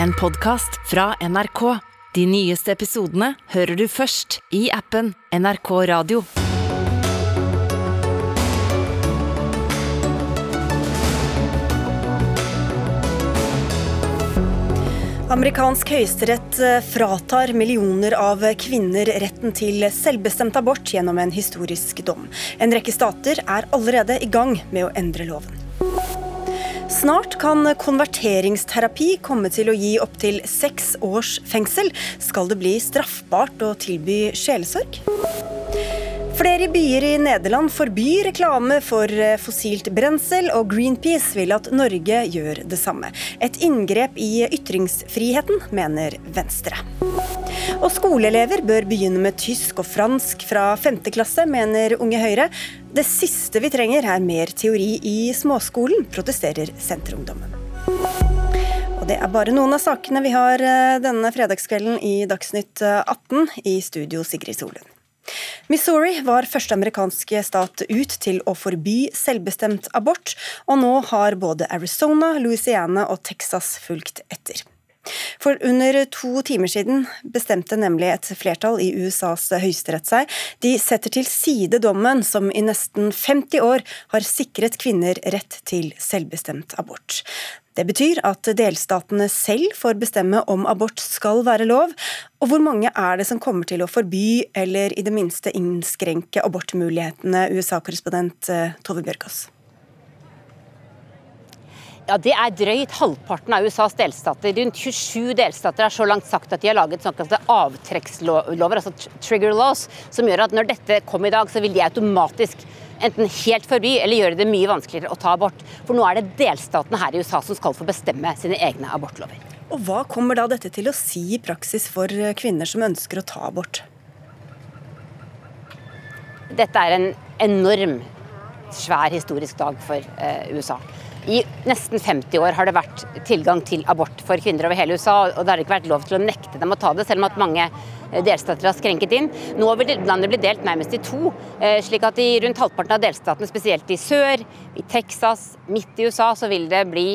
en podkast fra NRK. De nyeste episodene hører du først i appen NRK Radio. Amerikansk høyesterett eh, fratar millioner av kvinner retten til selvbestemt abort gjennom en historisk dom. En rekke stater er allerede i gang med å endre loven. Snart kan konverteringsterapi komme til å gi opptil seks års fengsel. Skal det bli straffbart å tilby sjelesorg? Flere byer i Nederland forbyr reklame for eh, fossilt brensel, og Greenpeace vil at Norge gjør det samme. Et inngrep i ytringsfriheten, mener Venstre. Og skoleelever bør begynne med tysk og fransk fra femte klasse, mener Unge Høyre. Det siste vi trenger er mer teori i småskolen, protesterer Senterungdommen. Og det er bare noen av sakene vi har eh, denne fredagskvelden i Dagsnytt 18. Eh, I studio Sigrid Solund. Missouri var første amerikanske stat ut til å forby selvbestemt abort, og nå har både Arizona, Louisiana og Texas fulgt etter. For under to timer siden bestemte nemlig et flertall i USAs høyesterett seg. De setter til side dommen som i nesten 50 år har sikret kvinner rett til selvbestemt abort. Det betyr at delstatene selv får bestemme om abort skal være lov, og hvor mange er det som kommer til å forby eller i det minste innskrenke abortmulighetene, USA-korrespondent eh, Tove Bjørgaas? Ja, Det er drøyt halvparten av USAs delstater. Rundt 27 delstater har så langt sagt at de har laget såkalte avtrekkslover, altså trigger laws, som gjør at når dette kom i dag, så vil de automatisk enten helt forby eller gjøre det mye vanskeligere å ta abort. For nå er det delstatene her i USA som skal få bestemme sine egne abortlover. Og Hva kommer da dette til å si i praksis for kvinner som ønsker å ta abort? Dette er en enorm, svær historisk dag for eh, USA. I nesten 50 år har det vært tilgang til abort for kvinner over hele USA, og det har ikke vært lov til å nekte dem å ta det, selv om at mange eh, delstater har skrenket inn. Nå vil landet bli delt nærmest i to, eh, slik at i rundt halvparten av delstatene, spesielt i sør, i Texas, midt i USA, så vil det bli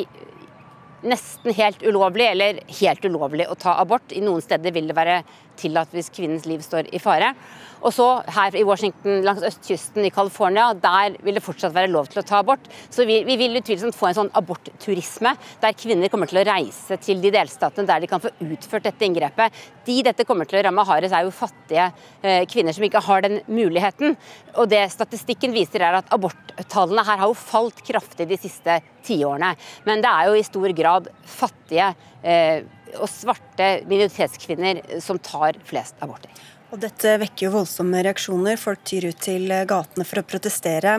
nesten helt ulovlig eller helt ulovlig å ta abort. I noen steder vil det være tillatt hvis kvinnens liv står i fare. Og så her i Washington langs østkysten i California, der vil det fortsatt være lov til å ta abort. Så vi, vi vil utvilsomt få en sånn abortturisme, der kvinner kommer til å reise til de delstatene der de kan få utført dette inngrepet. De dette kommer til å ramme hardest, er jo fattige eh, kvinner som ikke har den muligheten. Og det statistikken viser, er at aborttallene her har jo falt kraftig de siste tiårene. Men det er jo i stor grad fattige eh, og svarte minoritetskvinner som tar flest aborter. Og Dette vekker jo voldsomme reaksjoner. Folk tyr ut til gatene for å protestere.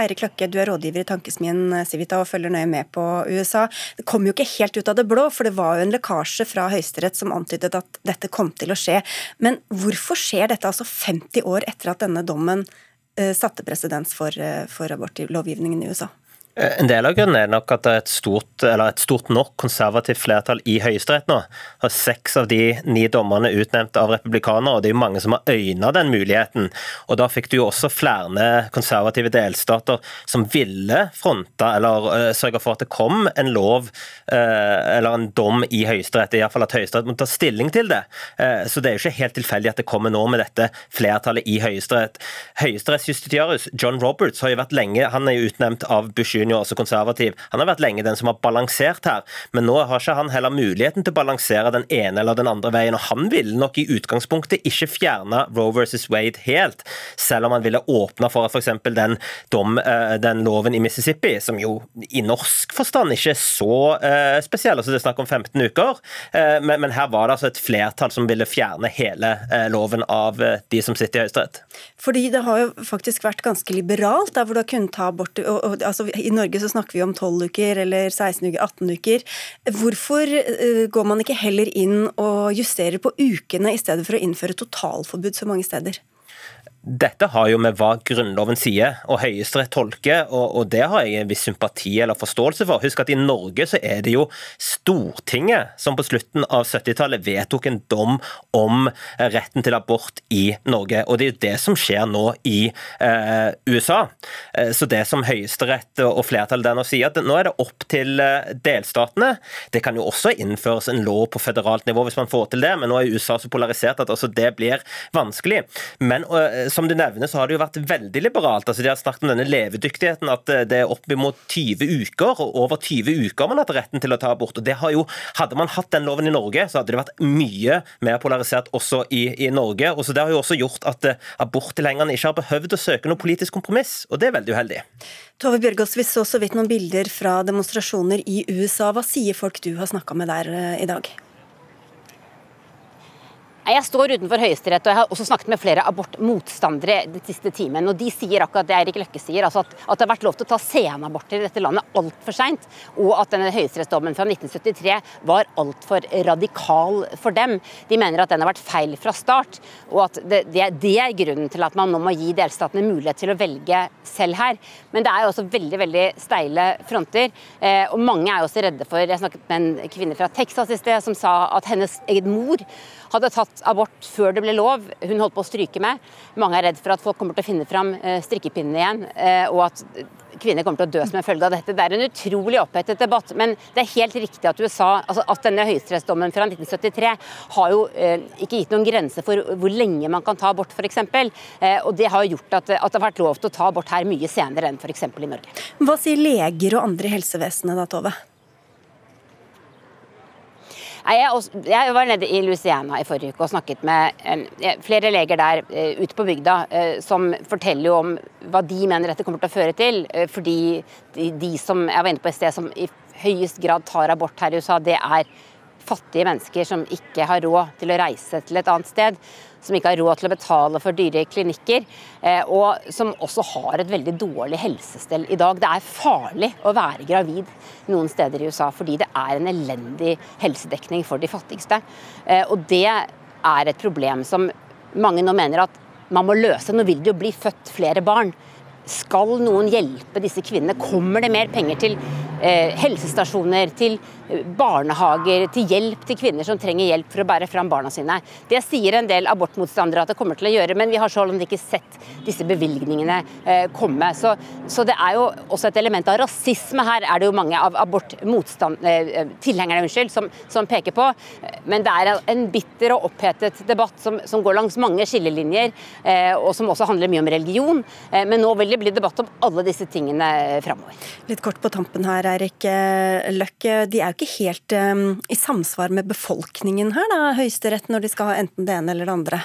Eirik Løkke, du er rådgiver i tankesmien Civita og følger nøye med på USA. Det kom jo ikke helt ut av det blå, for det var jo en lekkasje fra Høyesterett som antydet at dette kom til å skje. Men hvorfor skjer dette altså 50 år etter at denne dommen eh, satte presedens for, eh, for abortlovgivningen i USA? Eh, en del av grunnen er nok at det er et stort, et stort nok konservativt flertall i Høyesterett nå. Har seks av de ni dommerne utnevnt av republikanere, og det er jo mange som har øyna den muligheten. Og Da fikk du jo også flere konservative delstater som ville fronta eller uh, sørge for at det kom en lov uh, eller en dom i Høyesterett. Iallfall at Høyesterett må ta stilling til det. Uh, så det er jo ikke helt tilfeldig at det kommer nå med dette flertallet i Høyesterett. Høyesterettsjustitiarius John Roberts har jo vært lenge, han er jo utnevnt av Bush junior, også konservativ, han har vært lenge den som har balansert her. Men nå har ikke han heller muligheten til å balansere den ene eller den andre veien. Og han ville nok i utgangspunktet ikke fjerne Roe versus Wade helt, selv om han ville åpne for at f.eks. Den, eh, den loven i Mississippi, som jo i norsk forstand ikke er så uh, spesiell, altså det er snakk om 15 uker, uh, men, men, her var det altså et flertall som ville fjerne hele loven av de som sitter i Høyesterett. Fordi det har jo faktisk vært ganske liberalt der hvor du har kunnet ta abort. Og, og, altså, I Norge så snakker vi om 12 uker eller 16 uker, 18 uker. Hvorfor uh, går man ikke heller inn og justerer på ukene i stedet for å innføre totalforbud så mange steder? Dette har jo med hva Grunnloven sier og Høyesterett tolker, og, og, det har jeg en viss sympati eller forståelse for. Husk at i Norge så er det jo Stortinget som på slutten av 70-tallet vedtok en dom om retten til abort i Norge. Og det er jo det som skjer nå i eh, USA. Eh, så det som Høyesterett og flertallet der nå sier, at nå er det opp til eh, delstatene. Det kan jo også innføres en lov på føderalt nivå hvis man får til det, men nå er USA så polarisert at også det blir vanskelig. Men eh, som du nevner, så har det jo vært veldig liberalt. Altså, de har snakket om denne levedyktigheten, at eh, det er opp mot 20 uker, og over 20 uker man har hatt retten til å ta abort. og det har jo, Hadde man hatt den loven i Norge, så hadde det vært mye mer polarisert også i, i Norge. og så Det har jo også gjort at uh, aborttilhengerne ikke har behøvd å søke noe politisk kompromiss, og det er veldig uheldig. Tove Bjørgaas, vi så så vidt noen bilder fra demonstrasjoner i USA. Hva sier folk du har snakka med der uh, i dag? Jeg står utenfor Høyesterett, og jeg har også snakket med flere abortmotstandere den siste timen. og De sier akkurat det Eirik Løkke sier, altså at, at, det har vært lov til å ta senaborter i dette landet altfor seint, og at denne høyesterettsdommen fra 1973 var altfor radikal for dem. De mener at den har vært feil fra start, og at det, det, det, er grunnen til at man nå må gi delstatene mulighet til å velge selv her. Men det er jo også veldig veldig steile fronter, eh, og mange er jo også redde for Jeg snakket med en kvinne fra Texas i sted som sa at hennes egen mor hadde tatt abort før det ble lov. Hun holdt på å stryke med. Mange er redd for at folk kommer til å finne fram eh, strikkepinnene igjen, eh, og at kvinner kommer til å dø som en følge av dette. Det er en utrolig opphetet debatt. Men det er helt riktig at USA, altså at denne høyesterettsdommen fra 1973 har jo eh, ikke gitt noen grense for hvor lenge man kan ta abort, f.eks. Eh, og det har gjort at, at, det har vært lov til å ta abort her mye senere enn f.eks. i Norge. Hva sier leger og andre i helsevesenet da, Tove? Jeg, var nede i Louisiana i forrige uke og snakket med flere leger der eh, ute på bygda eh, som forteller jo om hva de mener dette kommer til å føre til. Eh, fordi de, som jeg var inne på et sted som i høyest grad tar abort her i USA, det er fattige mennesker som ikke har råd til å reise til et annet sted som ikke har råd til å betale for dyre klinikker, eh, og som også har et veldig dårlig helsestell i dag. Det er farlig å være gravid noen steder i USA fordi det er en elendig helsedekning for de fattigste. Eh, og det er et problem som mange nå mener at man må løse. Nå vil det jo bli født flere barn. Skal noen hjelpe disse kvinnene? Kommer det mer penger til eh, helsestasjoner, til barnehager, til hjelp til kvinner som trenger hjelp for å bære fram barna sine. Det sier en del abortmotstandere at det kommer til å gjøre, men vi har så langt ikke sett disse bevilgningene eh, komme. Så, så, det er jo også et element av rasisme her, er det jo mange av aborttilhengerne eh, unnskyld, som, som, peker på. Men det er en bitter og opphetet debatt som, som går langs mange skillelinjer, eh, og som også handler mye om religion. Eh, men nå vil det bli debatt om alle disse tingene framover. Litt kort på tampen her, Eirik Løkke. De er jo ikke helt um, i samsvar med befolkningen her, da, Høyesterett, når de skal ha enten det ene eller det andre?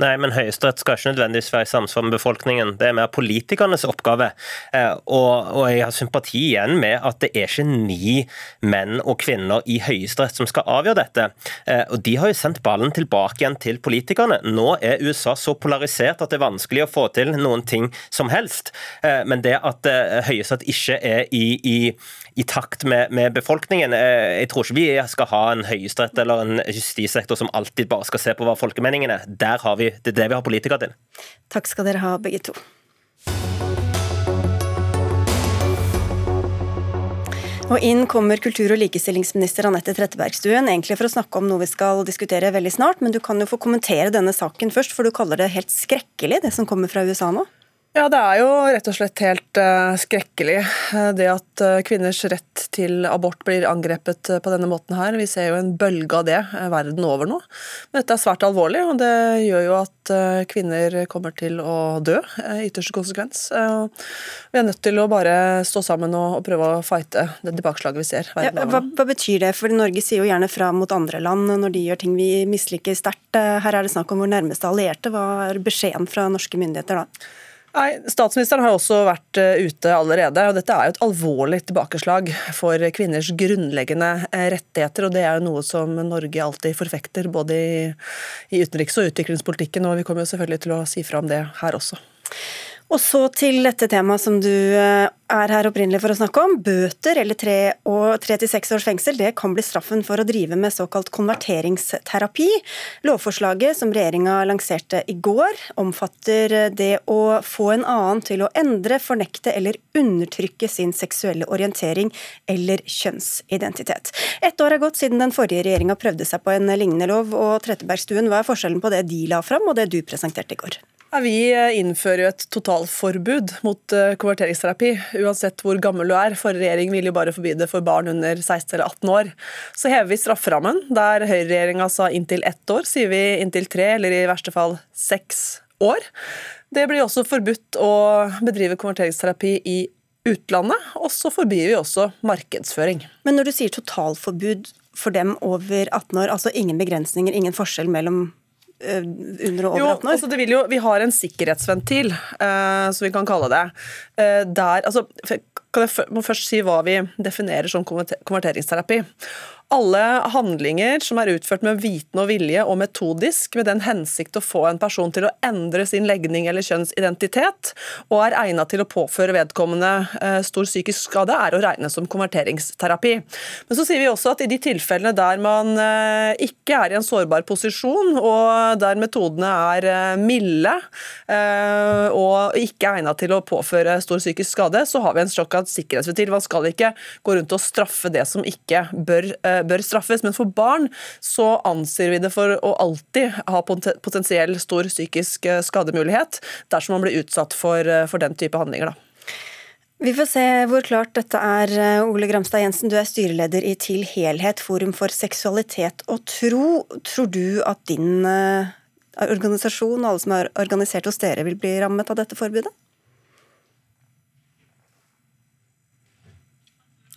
Nei, men Høyesterett skal ikke nødvendigvis være i samsvar med befolkningen. Det er mer politikernes oppgave. Eh, og, og, jeg har sympati igjen med at det er ikke ni menn og kvinner i Høyesterett som skal avgjøre dette. Eh, og De har jo sendt ballen tilbake igjen til politikerne. Nå er USA så polarisert at det er vanskelig å få til noen ting som helst. Eh, men det at Høyesterett ikke er i, i, i takt med, med, befolkningen Jeg tror ikke vi skal ha en høyesterett eller en justissektor som alltid bare skal se på hva folkemeningen er. Der har vi det er det vi har politikere til. Takk skal dere ha, begge to. Og inn kommer kultur- og likestillingsminister Anette Trettebergstuen, egentlig for å snakke om noe vi skal diskutere veldig snart, men du kan jo få kommentere denne saken først, for du kaller det helt skrekkelig, det som kommer fra USA nå? Ja, det er jo rett og slett helt uh, skrekkelig uh, det at uh, kvinners rett til abort blir angrepet på denne måten her. Vi ser jo en bølge av det verden over nå. Men dette er svært alvorlig, og det gjør jo at kvinner kommer til å dø i ytterste konsekvens. Vi er nødt til å bare stå sammen og, prøve å fighte det tilbakeslaget vi ser ja, hva, hva, betyr det? For Norge sier jo gjerne fra mot andre land når de gjør ting vi misliker sterkt. Her er det snakk om vår nærmeste allierte. Hva er beskjeden fra norske myndigheter da? Nei, Statsministeren har også vært eh, ute allerede. og Dette er jo et alvorlig tilbakeslag for kvinners grunnleggende eh, rettigheter. og Det er jo noe som Norge alltid forfekter, både i, utenriks- og utviklingspolitikken. og Vi kommer jo selvfølgelig til å si fra om det her også. Og så til dette temaet som du eh, er her opprinnelig for å snakke om. Bøter eller tre, og tre til seks års fengsel det kan bli straffen for å drive med såkalt konverteringsterapi. Lovforslaget som regjeringa lanserte i går, omfatter det å få en annen til å endre, fornekte eller undertrykke sin seksuelle orientering eller kjønnsidentitet. Ett år er gått siden den forrige regjeringa prøvde seg på en lignende lov, og Trettebergstuen, hva er forskjellen på det de la fram og det du presenterte i går? Vi eh, innfører jo et totalforbud mot eh, konverteringsterapi, uansett hvor gammel du er. Forrige regjering ville jo bare forby det for barn under 16 eller 18 år. Så hever vi strafferammen. Der høyreregjeringa sa inntil ett år, sier vi inntil tre, eller i verste fall seks år. Det blir også forbudt å bedrive konverteringsterapi i utlandet, og så forbyr vi også markedsføring. Men når du sier totalforbud for dem over 18 år, altså ingen begrensninger, ingen forskjell mellom under og over 18 år? Jo, altså jo, vi har en sikkerhetsventil, uh, som vi kan kalle det. Uh, der, altså, kan jeg må først si hva vi definerer som konverteringsterapi alle handlinger som er utført med viten og vilje og metodisk, med den hensikt å få en person til å endre sin legning eller kjønnsidentitet, og er egnet til å påføre vedkommende eh, stor psykisk skade, er å regne som konverteringsterapi. Men så sier vi også at i de tilfellene der man eh, ikke er i en sårbar posisjon, og der metodene er eh, milde og ikke egnet til å påføre stor psykisk skade, så har vi en såkalt sikkerhetsventil. Man skal ikke gå rundt og straffe det som ikke bør bør straffes. Men for barn så anser vi det for å alltid ha potensiell stor psykisk eh, skademulighet dersom man blir utsatt for, eh, for den type handlinger. da. Vi får se hvor klart dette er. Eh, Ole Gramstad Jensen, du er styreleder i Til helhet, Forum for seksualitet og tro. Tror du at din organisasjon og alle som er organisert hos dere, vil bli rammet av dette forbudet?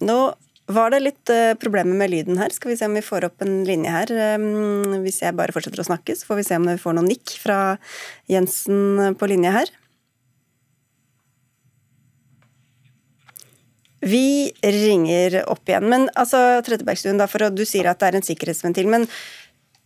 Nå var det litt uh, problemer med lyden her. Skal vi se om vi får opp en linje her. Um, hvis jeg bare fortsetter å snakke, så får vi se om vi får noen nikk fra Jensen på linje her. Vi ringer opp igjen. Men altså, Trettebergstuen, da, for du sier at det er en sikkerhetsventil. men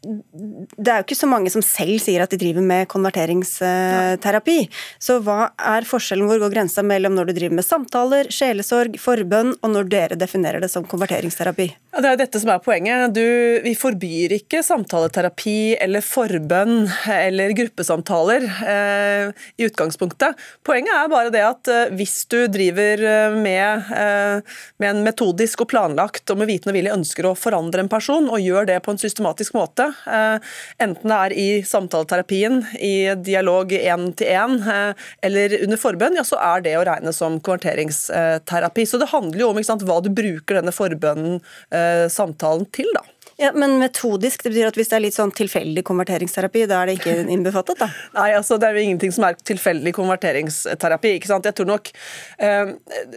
det er jo ikke så mange som selv sier at de driver med konverteringsterapi. Så hva er forskjellen, hvor går grensa mellom når du driver med samtaler, sjelesorg, forbønn, og når dere definerer det som konverteringsterapi? Ja, det er jo dette som er poenget. Du, vi forbyr ikke samtaleterapi eller forbønn eller gruppesamtaler eh, i utgangspunktet. Poenget er bare det at eh, hvis du driver eh, med, eh, med en metodisk og planlagt og med viten og vilje ønsker å forandre en person, og gjør det på en systematisk måte, Eh, enten det er i samtaleterapien, i dialog én til én eller under forbønn, ja, så er det å regne som konverteringsterapi. Så det handler jo om sant, hva du bruker denne forbønnen, eh, samtalen, til. da. Ja, Men metodisk, det betyr at hvis det er litt sånn tilfeldig konverteringsterapi, da er det ikke innbefattet? da? Nei, altså det er jo ingenting som er tilfeldig konverteringsterapi. ikke sant? Jeg tror nok eh,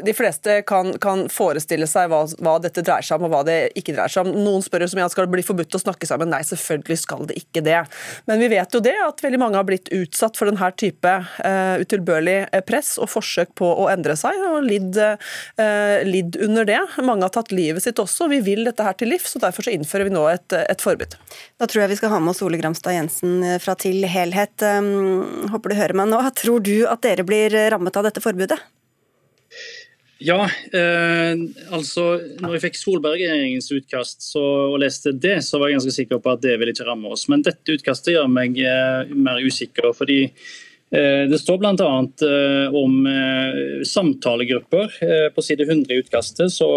de fleste kan, kan forestille seg hva, hva, dette dreier seg om og hva det ikke dreier seg om. Noen spør jo som jeg skal det bli forbudt å snakke sammen. Nei, selvfølgelig skal det ikke det. Men vi vet jo det at veldig mange har blitt utsatt for denne type eh, utilbørlig eh, press og forsøk på å endre seg, og lidd, eh, lidd under det. Mange har tatt livet sitt også. Vi vil dette her til livs, og derfor så innfører vi vi nå et, et, forbud. Da tror jeg vi skal ha med oss Ole Gramstad Jensen fra Til helhet. Um, håper du hører meg nå. Tror du at dere blir rammet av dette forbudet? Ja, eh, altså når jeg fikk Solberg-regjeringens utkast så, og leste det, så var jeg ganske sikker på at det ville ikke ramme oss. Men dette utkastet gjør meg eh, mer usikker. fordi eh, det står bl.a. Eh, om eh, samtalegrupper. Eh, på side 100 i utkastet så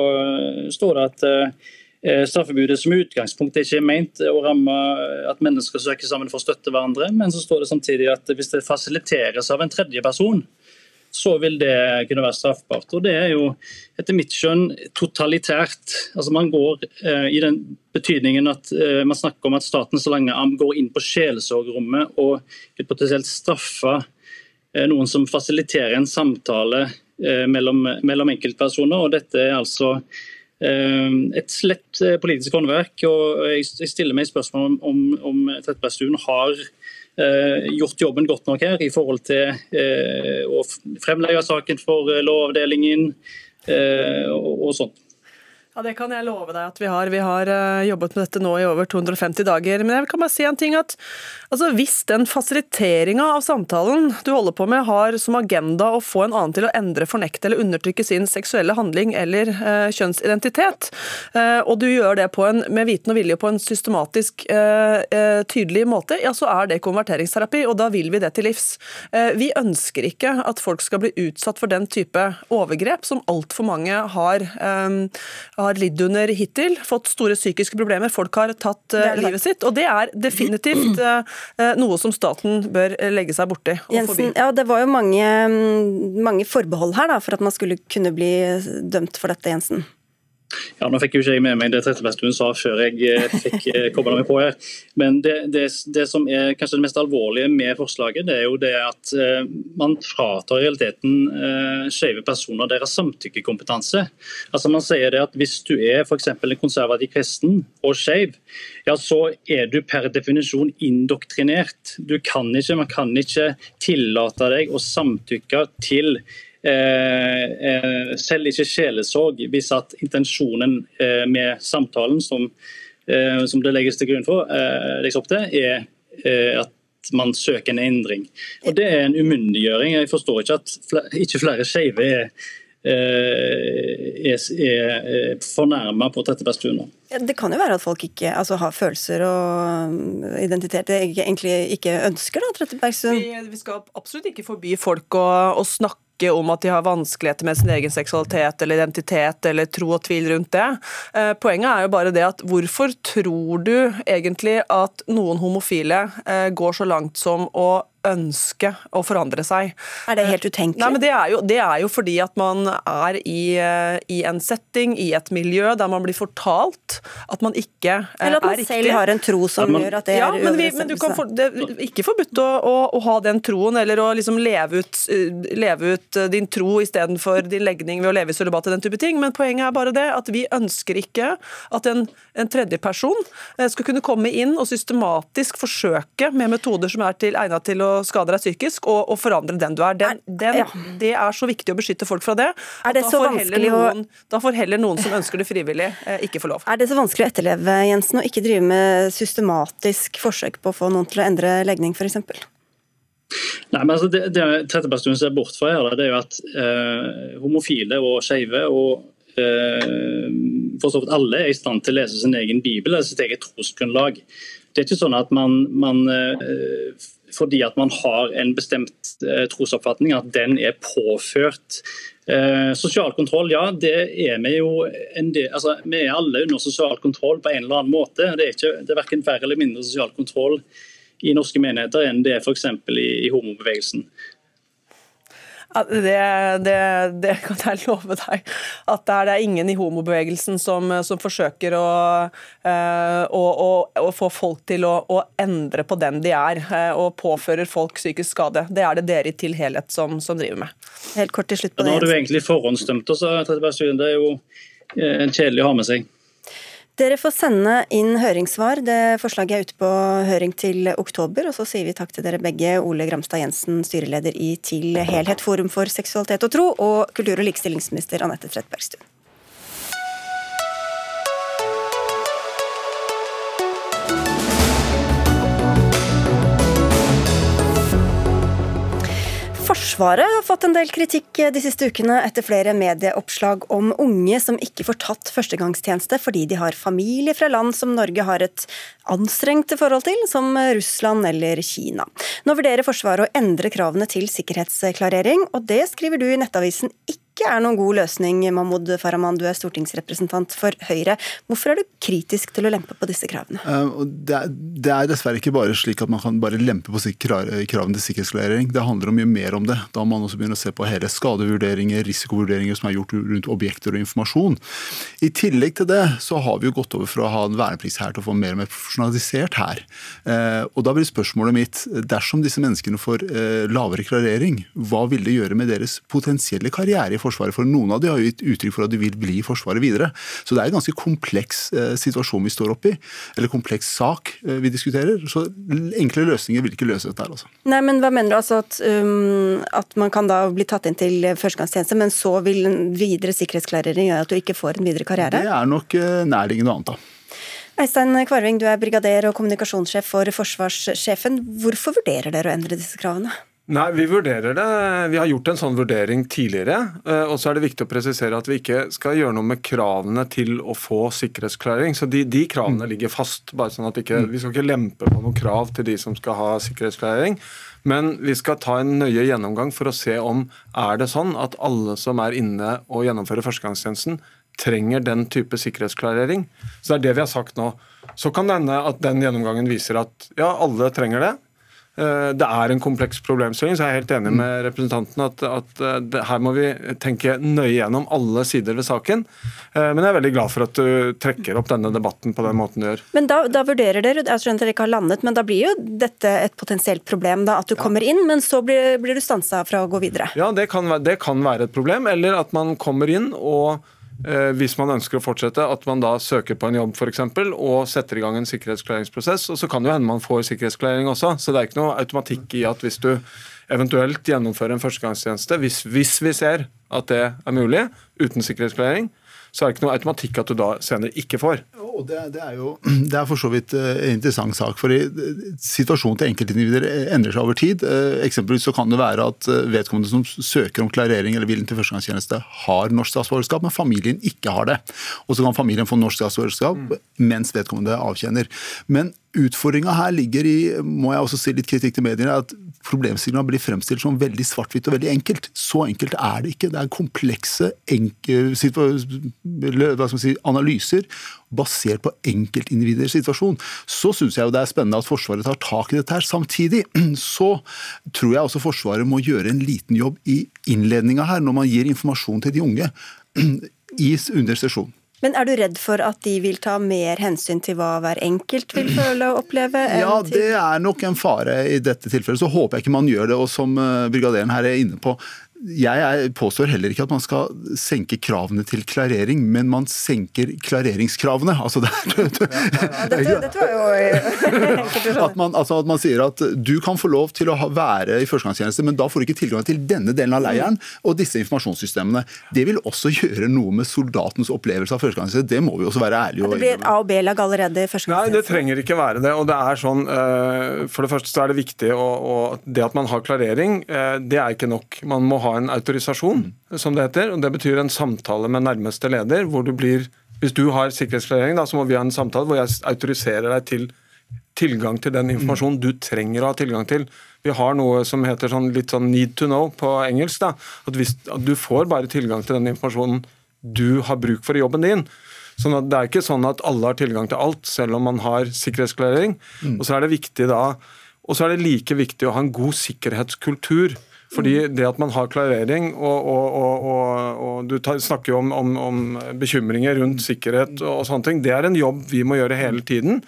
står det at Eh, straffebudet som utgangspunkt er ikke ment å ramme at mennesker søker sammen for å støtte hverandre, men så står det samtidig at hvis det fasiliteres av en tredje person, så vil det kunne være straffbart. Og Det er jo etter mitt skjønn totalitært. Altså Man går eh, i den betydningen at eh, man snakker om at staten så lange arm går inn på sjelesorgrommet og vil potensielt straffe eh, noen som fasiliterer en samtale eh, mellom, mellom enkeltpersoner. og Dette er altså et slett eh, politisk håndverk. og Jeg stiller meg spørsmål om, om, om Trettebergstuen har eh, gjort jobben godt nok her i forhold til eh, å fremlegge saken for Lovavdelingen og, og sånt. Ja, Det kan jeg love deg at vi har. Vi har uh, jobbet med dette nå i over 250 dager. Men jeg kan bare si en ting at altså, hvis den fasiliteringa av samtalen du holder på med, har som agenda å få en annen til å endre, fornekte eller undertrykke sin seksuelle handling eller eh, kjønnsidentitet, eh, og du gjør det en, med viten og vilje på en systematisk, tydelig måte, ja, så er det konverteringsterapi, og da vil vi det til livs. vi ønsker ikke at folk skal bli utsatt for den type overgrep som altfor mange har. Har lidd under hittil. Fått store psykiske problemer. Folk har tatt uh, livet sitt. Og det er definitivt uh, noe som staten bør legge seg borti. Jensen, ja, det var jo mange, mm, mange forbehold her da, for at man skulle kunne bli dømt for dette, Jensen. Ja, Nå fikk jo ikke jeg med meg det Trettebergstuen sa før jeg eh, fikk eh, kobla meg på her. Men det, det, det, som er kanskje det mest alvorlige med forslaget, det er jo det at uh, man fratar i realiteten skeive personer deres samtykkekompetanse. Altså Man sier det at hvis du er f.eks. en konservativ kristen og skeiv, ja, så er du per definisjon indoktrinert. Du kan ikke, Man kan ikke tillate deg å samtykke til Eh, eh, selv ikke sjelesorg, hvis at intensjonen eh, med samtalen som, som, det legges til grunn for, legges opp til, er at man søker en endring. Og Det er en umyndiggjøring. Jeg forstår ikke at flere, ikke flere skeive er, er, er fornærma på Trettebergstuen nå. Det kan jo være at folk ikke altså, har følelser og identitet de egentlig ikke ønsker, da, Trettebergstuen? Vi, vi, skal absolutt ikke forby folk å, å snakke snakke om at de har vanskeligheter med sin egen seksualitet eller identitet eller tro og tvil rundt det. Eh, poenget er jo bare det at hvorfor tror du egentlig at noen homofile eh, går så langt som å ønske å forandre seg. Er det helt utenkelig? Nei, men det er jo, det er jo fordi at man er i, eh, i, en setting, i et miljø der man blir fortalt at man ikke er riktig. Eller at man riktig. selv har en tro som man, gjør at det ja, er men, vi, men du kan for, Det er ikke forbudt å, å, å, ha den troen, eller å liksom leve ut, eh, leve ut eh, din tro istedenfor din legning ved å leve i sølibat og den type ting, men poenget er bare det at vi ønsker ikke at en, en tredjeperson skal kunne komme inn og systematisk forsøke med metoder som er til, egnet til å skade deg psykisk, og, og forandre den du er. Den, den, ja. Det er så viktig å beskytte folk fra det. Er det så vanskelig noen, å... Da får heller noen som ønsker det frivillig, eh, ikke få lov. Er det så vanskelig å etterleve, Jensen, å ikke drive med systematisk forsøk på å få noen til å endre legning, f.eks.? Nei, men altså Det, det Trettebergstuen ser bort fra her, det er jo at eh, homofile og skeive og eh, for så vidt alle er i stand til å lese sin egen bibel eller sitt eget trosgrunnlag. Det er ikke sånn at man, man eh, fordi at man har en bestemt eh, trosoppfatning, at den er påført. Eh, sosial kontroll, ja, det er vi jo en del, altså, Vi er alle under sosial kontroll på en eller annen måte. Det er, ikke, det er verken verre eller mindre sosial kontroll i norske menigheter enn det er f.eks. I, i homobevegelsen. Det, det, det, kan jeg love deg. At det er, det er ingen i homobevegelsen som, som forsøker å, uh, å, å, å, få folk til å, å, endre på den de er, uh, og påfører folk psykisk skade. Det er det dere i Til Helhet som, som driver med. Helt kort til slutt på det. Nå har du egentlig forhåndsdømt oss, det er jo en kjedelig å ha med seg. Dere får sende inn høringssvar. Det Forslaget er ute på høring til oktober. Og så sier vi takk til dere begge, Ole Gramstad Jensen, styreleder i TIL Helhet, Forum for seksualitet og tro, og kultur- og likestillingsminister Anette Trettebergstuen. Forsvaret har fått en del kritikk de siste ukene etter flere medieoppslag om unge som ikke får tatt førstegangstjeneste fordi de har familie fra land som Norge har et anstrengt forhold til, som Russland eller Kina. Nå vurderer Forsvaret å endre kravene til sikkerhetsklarering, og det skriver du i Nettavisen ikke ikke er noen god løsning. Mahmoud Farahman, du er stortingsrepresentant for Høyre. Hvorfor er du kritisk til å lempe på disse kravene? Uh, det, er, er, dessverre ikke bare slik at man kan bare lempe på kravene til sikkerhetsklarering. Det handler om mye mer om det. Da må man også begynne å se på hele skadevurderinger, risikovurderinger som er gjort rundt objekter og informasjon. I tillegg til det så har vi jo gått over fra å ha en vernepliktshær til å få mer og mer profesjonalisert hær. Uh, og da blir spørsmålet mitt, dersom disse menneskene får uh, lavere klarering, hva vil det gjøre med deres potensielle karriere? Forsvaret. For noen av de har jo gitt uttrykk for at de vil bli i Forsvaret videre. Så det er en ganske kompleks eh, situasjon vi står oppi, i. Eller kompleks sak eh, vi diskuterer. Så enkle løsninger vil ikke løse dette her, altså. Nei, men hva mener du altså at, um, at man kan da bli tatt inn til førstegangstjeneste, men så vil en videre sikkerhetsklarering gjøre at du ikke får en videre karriere? Det er nok eh, nærliggende å annet, da. Eistein Kvarving, du er brigader og kommunikasjonssjef for forsvarssjefen. Hvorfor vurderer dere å endre disse kravene? Nei, Vi vurderer det. Vi har gjort en sånn vurdering tidligere. Eh, og så er det viktig å presisere at vi ikke skal gjøre noe med kravene til å få sikkerhetsklarering. Så de, de kravene ligger fast. bare sånn at ikke, Vi skal ikke lempe på noen krav til de som skal ha sikkerhetsklarering. Men vi skal ta en nøye gjennomgang for å se om er det sånn at alle som er inne og gjennomfører førstegangstjenesten, trenger den type sikkerhetsklarering. Så det er det vi har sagt nå. Så kan det hende at den gjennomgangen viser at ja, alle trenger det. Eh, det er en kompleks problemstilling, så jeg er helt enig med representanten at, at eh, det, her må vi tenke nøye gjennom alle sider ved saken. Eh, men jeg er veldig glad for at du trekker opp denne debatten på den måten du gjør. Men da, da vurderer dere, jeg skjønner at dere ikke har landet, men da blir jo dette et potensielt problem? da, At du ja. kommer inn, men så blir, blir du stansa fra å gå videre? Ja, det kan, det kan være et problem. Eller at man kommer inn og hvis man ønsker å fortsette, at man da søker på en jobb f.eks. og setter i gang en sikkerhetsklareringsprosess. og Så kan det jo hende man får sikkerhetsklarering også. Så det er ikke noe automatikk i at hvis du eventuelt gjennomfører en førstegangstjeneste, hvis, hvis vi ser at det er mulig uten sikkerhetsklarering, så er det ikke noe automatikk at du da senere ikke får. Og det, det, er jo det er for så vidt eh, en interessant sak. for Situasjonen til enkeltindivider endrer seg over tid. Eh, eksempelvis så kan det være at eh, vedkommende som søker om klarering eller vil til førstegangstjeneste, har norsk statsborgerskap, men familien ikke har det. Og så kan familien få norsk statsborgerskap mm. mens vedkommende avtjener. Men Utfordringa her ligger i må jeg også si litt kritikk til mediene, at problemstillinga blir fremstilt som veldig svart-hvitt og veldig enkelt. Så enkelt er det ikke. Det er komplekse si, analyser basert på enkeltindividers situasjon. Så syns jeg jo det er spennende at Forsvaret tar tak i dette her. Samtidig så tror jeg også Forsvaret må gjøre en liten jobb i innledninga her, når man gir informasjon til de unge i under sesjon. Men er du redd for at de vil ta mer hensyn til hva hver enkelt vil føle og oppleve? Ja, det er nok en fare i dette tilfellet. Så håper jeg ikke man gjør det. Og som eh, brigaderen her er inne på, jeg påstår heller ikke at man skal senke kravene til klarering, men man senker klareringskravene. Altså det, det, dette, dette var jo at man, altså at man sier at du kan få lov til å være i førstegangstjeneste, men da får du ikke tilgang til denne delen av leiren og disse informasjonssystemene. Det vil også gjøre noe med soldatens opplevelse av førstegangstjeneste. Det må vi også være ærlige og Det blir et A- og B-lag allerede i førstegangstjeneste? Nei, det trenger ikke være det. og det er sånn, eh, For det første så er det viktig, og det at man har klarering, eh, det er ikke nok. Man må ha en autorisasjon, som det heter. og Det betyr en samtale med nærmeste leder. hvor du blir, Hvis du har sikkerhetsklarering, da, så må vi ha en samtale hvor jeg autoriserer deg til tilgang til den informasjonen du trenger å ha tilgang til. Vi har noe som heter sånn, litt sånn need to know på engelsk. da, at, hvis, at Du får bare tilgang til den informasjonen du har bruk for i jobben din. Sånn at Det er ikke sånn at alle har tilgang til alt, selv om man har sikkerhetsklarering. Mm. Og så er det viktig da, og så er det like viktig å ha en god sikkerhetskultur. Fordi det at man har klarering, og, og, og, og du snakker jo om, om, om, bekymringer rundt sikkerhet og sånne ting, det er en jobb vi må gjøre hele tiden.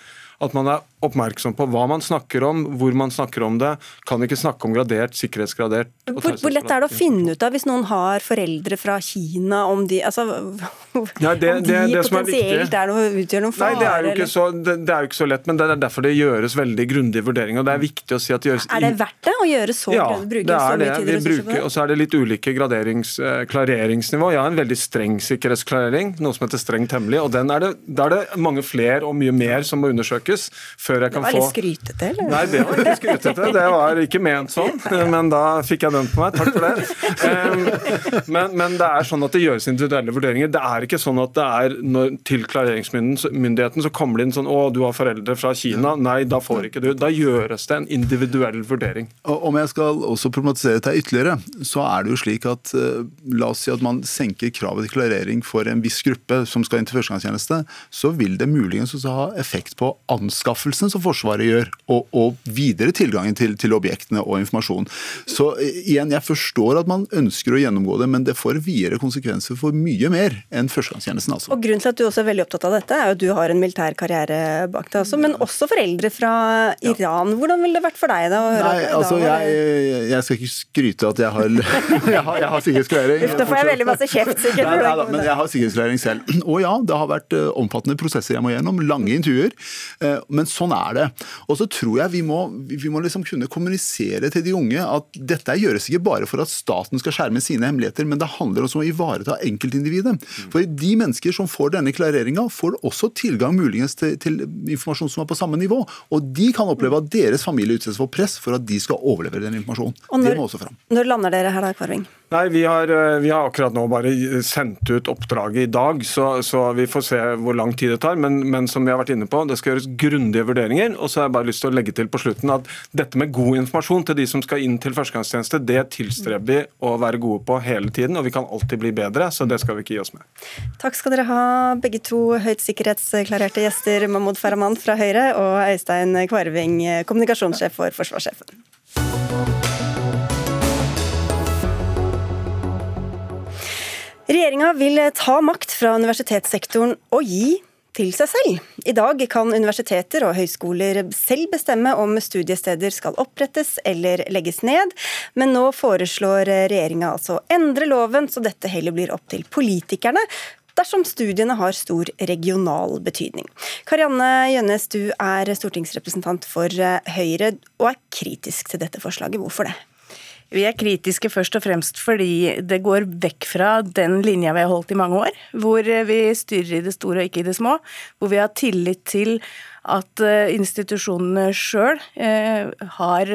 At man er oppmerksom på hva man snakker om, hvor man snakker om det. Kan ikke snakke om gradert, sikkerhetsgradert. Hvor, hvor lett er det å finne ut av hvis noen har foreldre fra Kina, om de, altså, ja, det, om de det, det potensielt er, er noe, utgjør noen fare? Nei, det er, jo ikke så, det, er jo ikke så lett, men det er derfor det gjøres veldig grundige vurderinger. og det Er viktig å si at det gjøres... Er det verdt det å gjøre så ja, bruke det er det. Vi bruker, og så er det litt ulike graderingsklareringsnivå. klareringsnivå. Jeg har en veldig streng sikkerhetsklarering, noe som heter strengt hemmelig. og den er det, Da er det mange flere og mye mer som må undersøkes. før jeg kan få... Det var litt skrytete, eller? Nei, det var ikke skrytete. Det var ikke ment sånn, men da fikk jeg den på meg. Takk for det. Men, men, det er sånn at det gjøres individuelle vurderinger. Det er ikke sånn at det er når, til klareringsmyndigheten så kommer det inn sånn å, du har foreldre fra Kina. Nei, da får ikke du. Da gjøres det en individuell vurdering. Og om jeg skal også problematisere dette ytterligere, så er det jo slik at uh, la oss si at man senker kravet til klarering for en viss gruppe som skal inn til førstegangstjeneste, så vil det muligens også ha effekt på anskaffelsen som Forsvaret gjør, og, og videre tilgangen til, til, objektene og informasjon. Så igjen, jeg forstår at man ønsker å gjennomgå det, men det får videre konsekvenser for mye mer enn førstegangstjenesten. Altså. Og Grunnen til at du også er veldig opptatt av dette, er jo at du har en militær karriere bak deg også, men også foreldre fra Iran. Hvordan ville det vært for deg da? Nei, altså, jeg, jeg, skal ikke skryte at jeg har, jeg har, jeg har sikkerhetsklarering. Da får jeg veldig masse kjeft, sikkert. Nei, nei, men jeg har sikkerhetsklarering selv. Og ja, det har vært eh, omfattende prosesser jeg må gjennom, lange intervjuer. Eh, men sånn er det. Og så tror jeg vi må, vi må liksom kunne kommunisere til de unge at dette gjøres ikke bare for at staten skal skjerme sine hemmeligheter, men det handler også om å ivareta enkeltindividet. For de mennesker som får denne klareringa, får også tilgang muligens til, til informasjon som er på samme nivå. Og de kan oppleve at deres familie utsettes for press for at de skal overlevere den informasjonen. Når, det må også fram. Når lander dere her da, Kvarving? Nei, vi har, eh, vi har, akkurat nå bare sendt ut oppdraget i dag, så, så vi får se hvor lang tid det tar. Men, men, som vi har vært inne på, det skal gjøres grundige vurderinger. Og så har jeg bare lyst til å legge til på slutten at dette med god informasjon til de som skal inn til førstegangstjeneste, det tilstreber vi å være gode på hele tiden. Og vi kan alltid bli bedre, så det skal vi ikke gi oss med. Takk skal dere ha, begge to høyt sikkerhetsklarerte gjester, Mahmoud Farahman fra Høyre og Øystein Kvarving, kommunikasjonssjef for Forsvarssjefen. Regjeringa vil ta makt fra universitetssektoren og gi til seg selv. I dag kan universiteter og høyskoler selv bestemme om studiesteder skal opprettes eller legges ned, men nå foreslår regjeringa altså å endre loven så dette heller blir opp til politikerne, dersom studiene har stor regional betydning. Karianne Gjønnes, du er stortingsrepresentant for Høyre og er kritisk til dette forslaget. Hvorfor det? Vi er kritiske først og fremst fordi det går vekk fra den linja vi har holdt i mange år, hvor vi styrer i det store og ikke i det små, hvor vi har tillit til at eh, institusjonene sjøl eh, har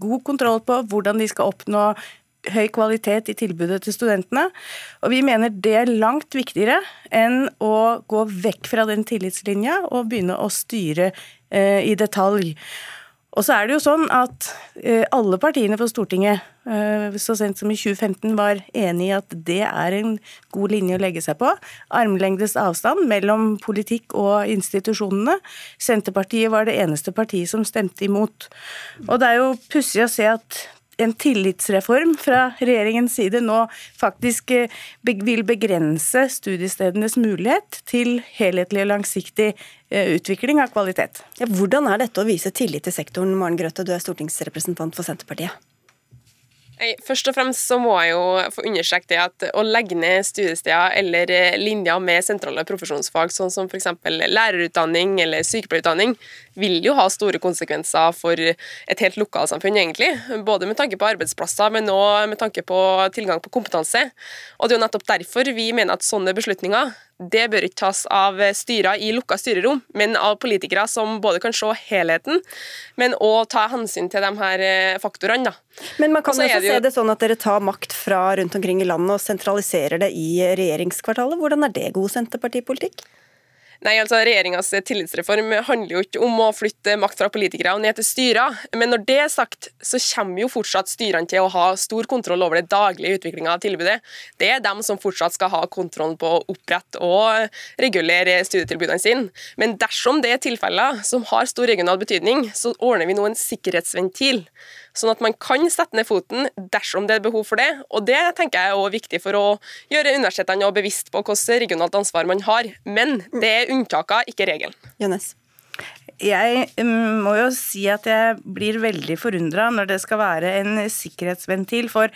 god kontroll på hvordan de skal oppnå høy kvalitet i tilbudet til studentene. Og vi mener det er langt viktigere enn å gå vekk fra den tillitslinja og begynne å styre eh, i detalj. Og så er det jo sånn at eh, alle partiene på Stortinget eh, så sent som i 2015 var enig i at det er en god linje å legge seg på. Armlengdes avstand mellom politikk og institusjonene. Senterpartiet var det eneste partiet som stemte imot. Og det er jo pussig å se at en tillitsreform fra regjeringens side nå faktisk eh, vil begrense studiestedenes mulighet til helhetlig og langsiktig eh, utvikling av kvalitet. Ja, hvordan er dette å vise tillit til sektoren, Maren Grøthe, du er stortingsrepresentant for Senterpartiet? Først og fremst så må jeg jo få understreke det at å legge ned studiesteder eller eh, linjer med sentrale profesjonsfag, sånn som f.eks. lærerutdanning eller sykepleierutdanning, vil jo ha store konsekvenser for et helt lokalsamfunn, egentlig. Både med tanke på arbeidsplasser, men òg med tanke på tilgang på kompetanse. Og det er jo nettopp derfor vi mener at sånne beslutninger det bør ikke tas av styrer i lukka styrerom, men av politikere som både kan se helheten, men òg ta hensyn til de her eh, faktorene. Da. Men man kan også, også se det sånn at dere tar makt fra rundt omkring i landet og sentraliserer det i regjeringskvartalet. Hvordan er det god senterpartipolitikk? Nei, altså Regjeringas tillitsreform handler jo ikke om å flytte makt fra politikere og ned til styrer. Men når det er sagt, så kommer jo fortsatt styrene til å ha stor kontroll over det daglige utviklinga av tilbudet. Det er dem som fortsatt skal ha kontrollen på å opprette og regulere studietilbudene sine. Men dersom det er tilfeller som har stor regional betydning, så ordner vi nå en sikkerhetsventil sånn at man kan sette ned foten dersom det er behov for det. Og Det tenker jeg er også viktig for å gjøre universitetene bevisst på hvilket regionalt ansvar man har. Men det er unntaker, ikke regelen. Jonas. Jeg mm, må jo si at jeg blir veldig forundra når det skal være en sikkerhetsventil. for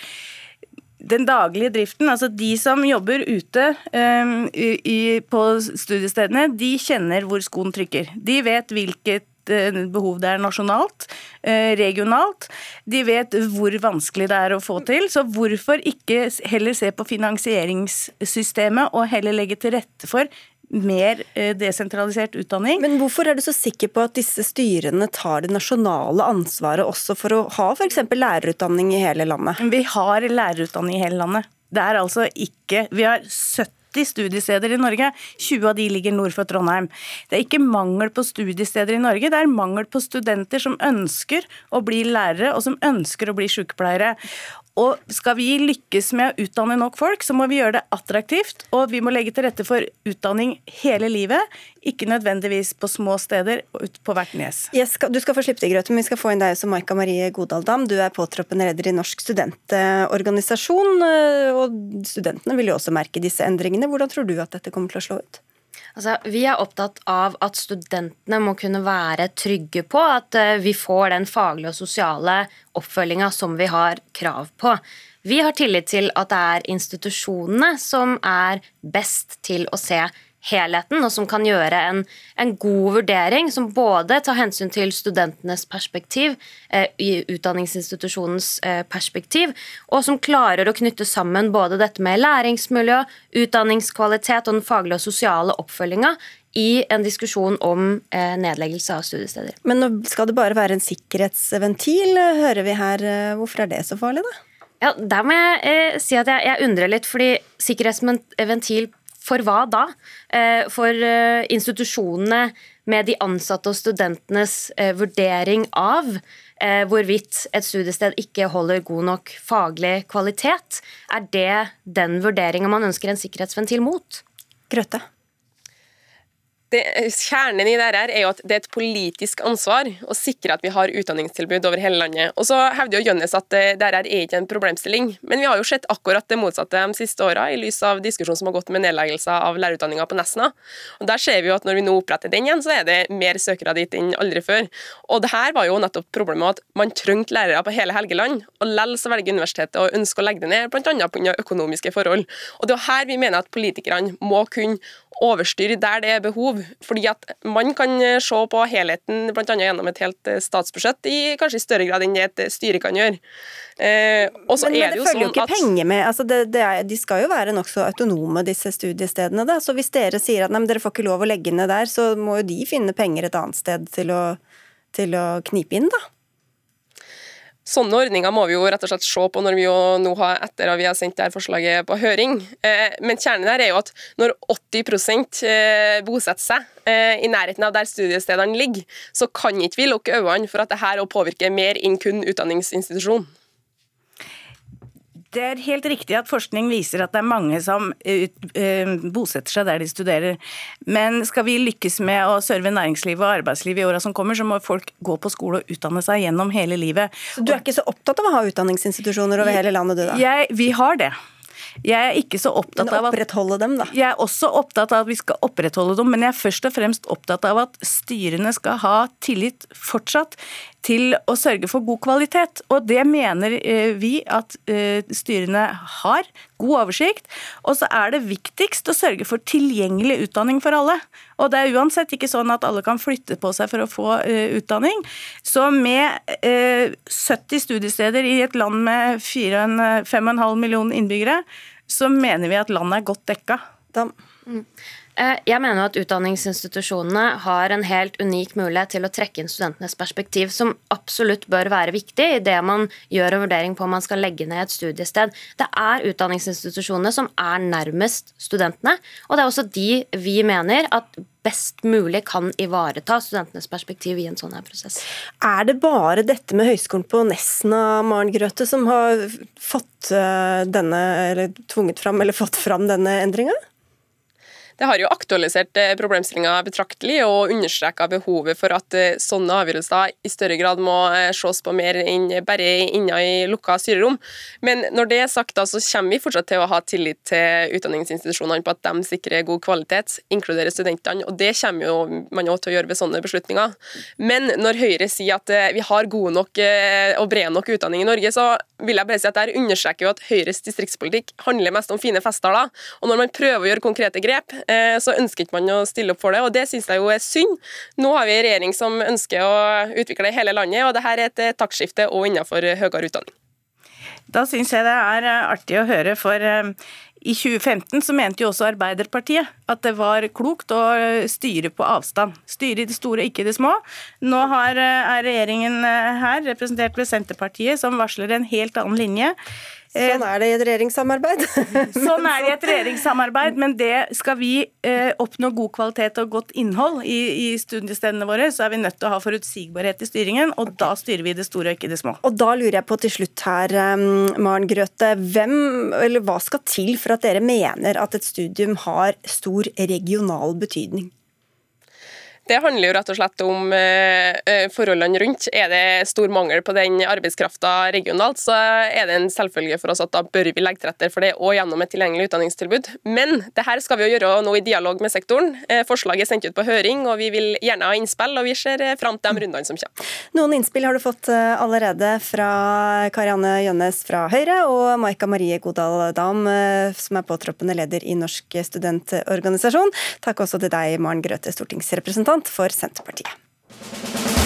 den daglige driften, altså de som jobber ute um, i, på studiestedene, de kjenner hvor skoen trykker. De vet hvilket behov det er nasjonalt, eh, regionalt. De vet hvor vanskelig det er å få til. Så hvorfor ikke heller se på finansieringssystemet og heller legge til rette for mer eh, desentralisert utdanning. Men hvorfor er du så sikker på at disse styrene tar det nasjonale ansvaret også for å ha f.eks. lærerutdanning i hele landet? Vi har lærerutdanning i hele landet. Det er altså ikke Vi har 70 80 studiesteder i Norge. 20 av de ligger nord for Trondheim. Det er ikke mangel på studiesteder i Norge, det er mangel på studenter som ønsker å bli lærere, og som ønsker å bli sykepleiere. Og skal vi lykkes med å utdanne nok folk, så må vi gjøre det attraktivt. Og vi må legge til rette for utdanning hele livet, ikke nødvendigvis på små steder og ut på hvert nes. Yes, du skal få slippe til, Grøte, men vi skal få inn deg som Maika Marie Godaldam. Du er påtroppende leder i Norsk studentorganisasjon, eh, og studentene vil jo også merke disse endringene. Hvordan tror du at dette kommer til å slå ut? Altså, vi er opptatt av at studentene må kunne være trygge på at eh, vi får den faglige og sosiale oppfølginga som vi har krav på. Vi har tillit til at det er institusjonene som er best til å se helheten, og som kan gjøre en, en god vurdering som både tar hensyn til studentenes perspektiv, eh, i utdanningsinstitusjonens eh, perspektiv, og som klarer å knytte sammen både dette med læringsmiljø, utdanningskvalitet og den faglige og sosiale oppfølginga i en diskusjon om eh, nedleggelse av studiesteder. Men nå skal det bare være en sikkerhetsventil, hører vi her. Hvorfor er det så farlig, da? Ja, Der må jeg eh, si at jeg, jeg undrer litt, fordi sikkerhetsventil for hva da? Eh, for eh, institusjonene med de ansatte og studentenes eh, vurdering av hvorvidt et studiested ikke holder god nok faglig kvalitet. Er det den vurderinga man ønsker en sikkerhetsventil mot? Grøtte? Det, kjernen i dette er jo at det er et politisk ansvar å sikre at vi har utdanningstilbud over hele landet. Og så hevder jo Jønnes at det dette er ikke en problemstilling, men vi har jo sett akkurat det motsatte de siste åra, i lys av diskusjonen som har gått med nedleggelser av lærerutdanninga på Nesna. Og Der ser vi jo at når vi nå oppretter den igjen, så er det mer søkere dit enn aldri før. Og det her var jo nettopp problemet at man trengte lærere på hele Helgeland, og likevel så velger universitetet å ønske å legge det ned, bl.a. pga. økonomiske forhold. Og det er her vi mener at politikerne må kunne overstyre der det er behov. Fordi at man kan eh, se på helheten bl.a. gjennom et helt eh, statsbudsjett i kanskje i større grad enn det et styre kan gjøre. Eh, men, men, det, det følger jo sånn ikke at... penger med. Altså det, det er, de skal jo være nokså autonome, disse studiestedene. Da. Så hvis dere sier at nei, dere får ikke lov å legge ned der, så må jo de finne penger et annet sted til å, til å knipe inn, da. Sånne ordninger må vi jo rett og slett se på når vi jo nå har etter at vi har sendt dette forslaget på høring. Eh, men kjernen der er jo at når 80 eh, bosetter seg eh, i nærheten av der studiestedene ligger, så kan ikke vi lukke øynene for at dette påvirker mer enn kun utdanningsinstitusjonen. Det er helt riktig at forskning viser at det er mange som ut, uh, bosetter seg der de studerer. Men skal vi lykkes med å serve næringslivet og arbeidslivet i åra som kommer, så må folk gå på skole og utdanne seg gjennom hele livet. Så Du er ikke så opptatt av å ha utdanningsinstitusjoner over hele landet, du da? Jeg, vi har det. Jeg er ikke så opptatt av at opprettholde dem, da? Jeg er også opptatt av at vi skal opprettholde dem, men jeg er først og fremst opptatt av at styrene skal ha tillit fortsatt til å sørge for god kvalitet. Og det mener eh, vi at eh, styrene har. God oversikt. Og så er det viktigst å sørge for tilgjengelig utdanning for alle. Og det er uansett ikke sånn at alle kan flytte på seg for å få uh, utdanning. Så med uh, 70 studiesteder i et land med 5,5 millioner innbyggere, så mener vi at landet er godt dekka. Da. Mm. Eh, jeg mener at utdanningsinstitusjonene har en helt unik mulighet til å trekke inn studentenes perspektiv, som absolutt bør være viktig i det man gjør en vurdering på om man skal legge ned et studiested. Det er utdanningsinstitusjonene som er nærmest studentene, og det er også de vi mener at best mulig kan ivareta studentenes perspektiv i en sånn her prosess. Er det bare dette med Høgskolen på Nesna Maren Grøthe, som har fått eh, denne, eller tvunget fram eller fått fram denne endringa? Det har jo aktualisert eh, problemstillinga betraktelig og understreka behovet for at eh, sånne avgjørelser i større grad må eh, ses på mer enn bare inne i lukka styrerom. Men når det er sagt, da, så kommer vi fortsatt til å ha tillit til utdanningsinstitusjonene på at de sikrer god kvalitet, inkluderer studentene, og det kommer jo man jo til å gjøre ved sånne beslutninger. Men når Høyre sier at vi har god nok og bred nok utdanning i Norge, så vil jeg bare si at der understreker jo at Høyres distriktspolitikk handler mest om fine festtaler. Og når man prøver å gjøre konkrete grep, så ønsket man å stille opp for det, og det syns jeg jo er synd. Nå har vi en regjering som ønsker å utvikle hele landet, og dette er et eh, taktskifte òg innenfor høyere utdanning. Da syns jeg det er eh, artig å høre, for i 2015 så mente jo også Arbeiderpartiet at det var klokt å styre på avstand. Styre i det store, ikke i det små. Nå har, er regjeringen her, representert ved Senterpartiet, som varsler en helt annen linje. Sånn er det i et regjeringssamarbeid. sånn er det i et regjeringssamarbeid, men det skal vi eh, oppnå god kvalitet og godt innhold i, i studiestedene våre, så er vi nødt til å ha forutsigbarhet i styringen, og da styrer vi det store og ikke det små. Og da lurer jeg på til slutt her, um, Maren Grøthe, hvem, eller hva skal til for at dere mener at et studium har stor regional betydning? Det handler jo rett og slett om eh, eh, forholdene rundt. Er det stor mangel på den arbeidskrafta regionalt, så er det en selvfølge for oss at da bør vi legge til rette for det og gjennom et tilgjengelig utdanningstilbud. Men det her skal vi jo gjøre nå i dialog med sektoren. Eh, forslaget er sendt ut på høring, og vi vil gjerne ha innspill, og vi ser fram til de rundene som kommer. Noen innspill har du fått allerede fra Karianne Jønnes fra Høyre og Maika Marie Godal Dam, som er påtroppende leder i Norsk studentorganisasjon. Takk også til deg, Maren Grøthe, stortingsrepresentant representant for Senterpartiet.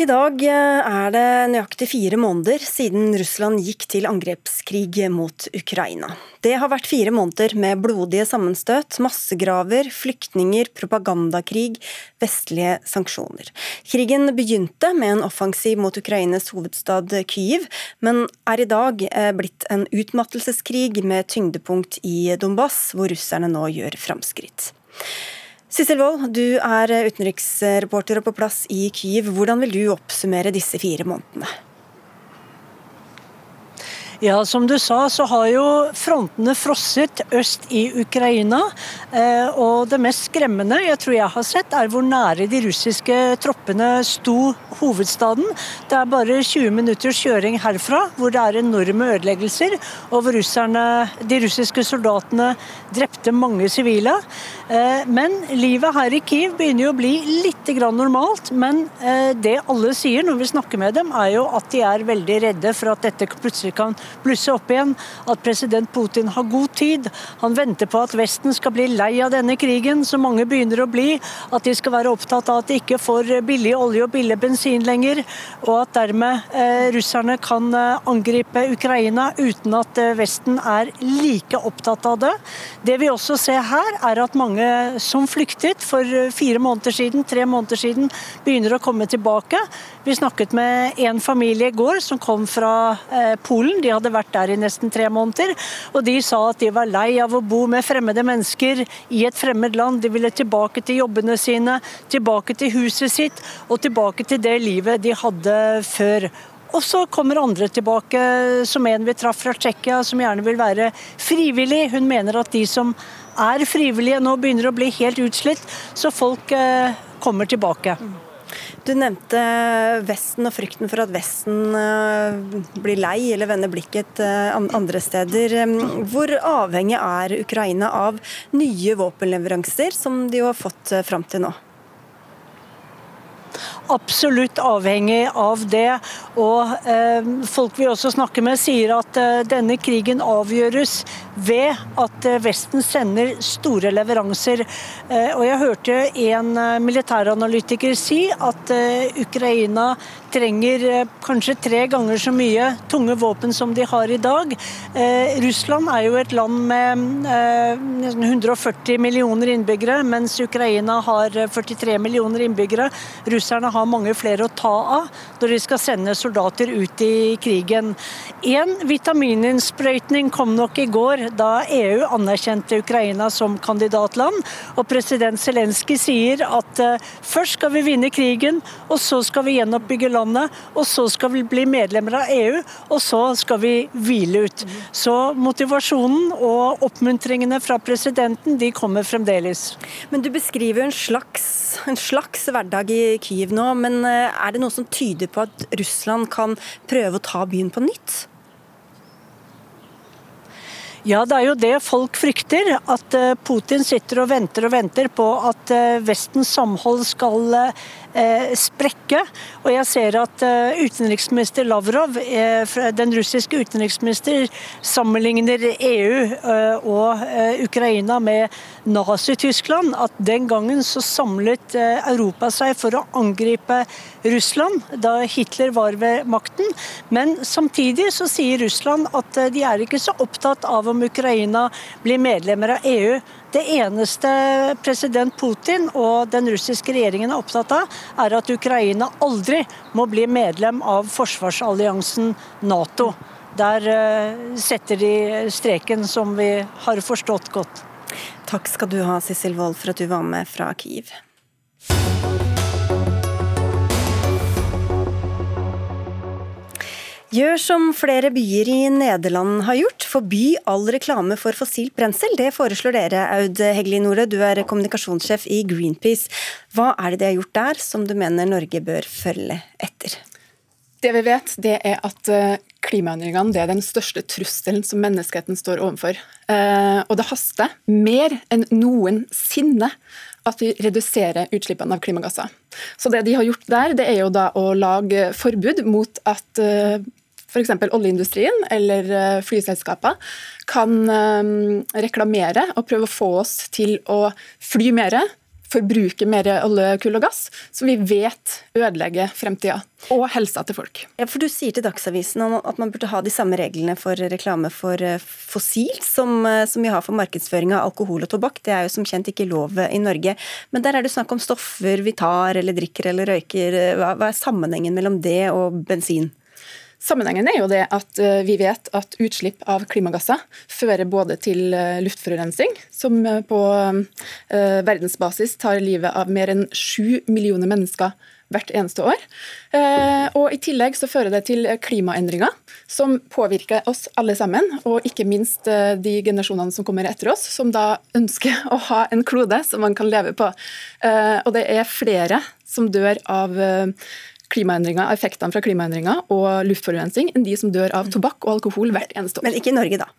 I dag eh, er det nøyaktig fire måneder siden Russland gikk til angrepskrig mot Ukraina. Det har vært fire måneder med blodige sammenstøt, massegraver, flyktninger, propagandakrig, vestlige sanksjoner. Krigen begynte med en offensiv mot Ukraines hovedstad Kyiv, men er i dag eh, blitt en utmattelseskrig med tyngdepunkt i Donbass, hvor russerne nå gjør framskritt. Sissel Wold, du er utenriksreporter og på plass i Kyiv. Hvordan vil du oppsummere disse fire månedene? Ja, som du sa, så har jo frontene frosset øst i Ukraina. Eh, og det mest skremmende jeg tror jeg har sett, er hvor nære de russiske troppene sto hovedstaden. Det er bare 20 minutters kjøring herfra, hvor det er enorme ødeleggelser. Og hvor russerne, de russiske soldatene drepte mange sivile. Eh, men livet her i Kiev begynner jo å bli litt normalt. Men eh, det alle sier når vi snakker med dem, er jo at de er veldig redde for at dette plutselig kan blusse opp igjen. At president Putin har god tid. Han venter på at Vesten skal bli lei av denne krigen, som mange begynner å bli. At de skal være opptatt av at de ikke får billig olje og billig bensin lenger. Og at dermed eh, russerne kan angripe Ukraina uten at Vesten er like opptatt av det. Det vi også ser her, er at mange som flyktet for eh, fire måneder siden, tre måneder siden, begynner å komme tilbake. Vi snakket med en familie i går som kom fra eh, Polen. De hadde vært der i nesten tre måneder. Og de sa at de var lei av å bo med fremmede mennesker i et fremmed land. De ville tilbake til jobbene sine, tilbake til huset sitt og tilbake til det livet de hadde før. Og så kommer andre tilbake, som en vi traff fra Tsjekkia, som gjerne vil være frivillig. Hun mener at de som er frivillige nå begynner å bli helt utslitt, så folk eh, kommer tilbake. Du nevnte Vesten og frykten for at Vesten eh, blir lei eller vender blikket eh, andre steder. Hvor avhengig er Ukraina av nye våpenleveranser, som de har fått fram til nå? Absolutt avhengig av det. Og eh, folk vi også snakker med, sier at eh, denne krigen avgjøres ved at eh, Vesten sender store leveranser. Eh, og jeg hørte en eh, militæranalytiker si at eh, Ukraina trenger kanskje tre ganger så mye tunge våpen som de har i dag. Russland er jo et land med 140 millioner innbyggere, mens Ukraina har 43 millioner innbyggere. Russerne har mange flere å ta av når de skal sende soldater ut i krigen. En vitamininnsprøytning kom nok i går da EU anerkjente Ukraina som kandidatland. Og president Zelenskyj sier at uh, først skal vi vinne krigen, og så skal vi gjenoppbygge landet, og så skal vi bli medlemmer av EU, og så skal vi hvile ut. Så motivasjonen og oppmuntringene fra presidenten de kommer fremdeles. Men du beskriver en slags, en slags hverdag i Kyiv nå, men uh, er det noe som tyder på at Russland kan prøve å ta byen på nytt? Ja, det er jo det folk frykter. At eh, Putin sitter og venter og venter på at eh, Vestens samhold skal eh, sprekke. Og jeg ser at utenriksminister Lavrov, den russiske utenriksminister, sammenligner EU og Ukraina med Nazi-Tyskland. At den gangen så samlet Europa seg for å angripe Russland da Hitler var ved makten. Men samtidig så sier Russland at de er ikke så opptatt av om Ukraina blir medlemmer av EU. Det eneste president Putin og den russiske regjeringen er opptatt av, er at Ukraina aldri må bli medlem av forsvarsalliansen Nato. Der eh, setter de streken som vi har forstått godt. Takk skal du ha, Sissel Wold, for at du var med fra Kiev. Gjør som flere byer i Nederland har gjort, forby all reklame for fossilt brensel. Det foreslår dere, Aud Hegli Nordø, du er kommunikasjonssjef i Greenpeace. Hva er det de har gjort der som du mener Norge bør følge etter? Det vi vet, det er at eh, klimaendringene er den største trusselen som menneskeheten står overfor. Eh, og det haster mer enn noensinne at vi reduserer utslippene av klimagasser. Så det de har gjort der, det er jo da å lage forbud mot at eh, f.eks. oljeindustrien eller flyselskapene kan eh, reklamere og prøve å få oss til å fly mer, forbruke mer olje, kull og gass, som vi vet ødelegger fremtida og helsa til folk. Ja, for Du sier til Dagsavisen at man burde ha de samme reglene for reklame for eh, fossilt som, som vi har for markedsføring av alkohol og tobakk. Det er jo som kjent ikke lov i Norge. Men der er det snakk om stoffer vi tar eller drikker eller røyker. Hva, hva er sammenhengen mellom det og bensin? Sammenhengen er jo det at eh, vi vet at utslipp av klimagasser fører både til eh, luftforurensning, som eh, på verdensbasis tar livet av mer enn sju millioner mennesker hvert eneste år. Og I tillegg så fører det til klimaendringer som påvirker oss alle sammen, og ikke minst de generasjonene som kommer etter oss, som da ønsker å ha en klode som man kan leve på. Og det er flere som dør av klimaendringer, effektene fra klimaendringer og luftforurensning enn de som dør av tobakk og alkohol hvert eneste år. Men ikke i Norge, da?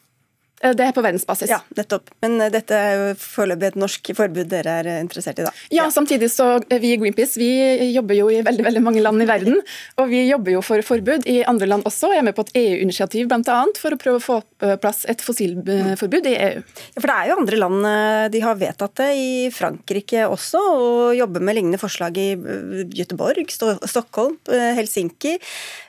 Eh, det er på verdensbasis. Ja, nettopp. Men eh, dette er jo foreløpig et norsk forbud dere er interessert i, da? Ja, samtidig så vi i Greenpeace vi jobber jo i veldig veldig mange land i verden. Og vi jobber jo for forbud i andre land også. Jeg er med på et EU-initiativ bl.a. for å prøve å få på plass et fossilforbud i EU. Ja, For det er jo andre land eh, de har vedtatt det, i Frankrike også, og jobber med lignende forslag i Göteborg, Stockholm, Helsinki.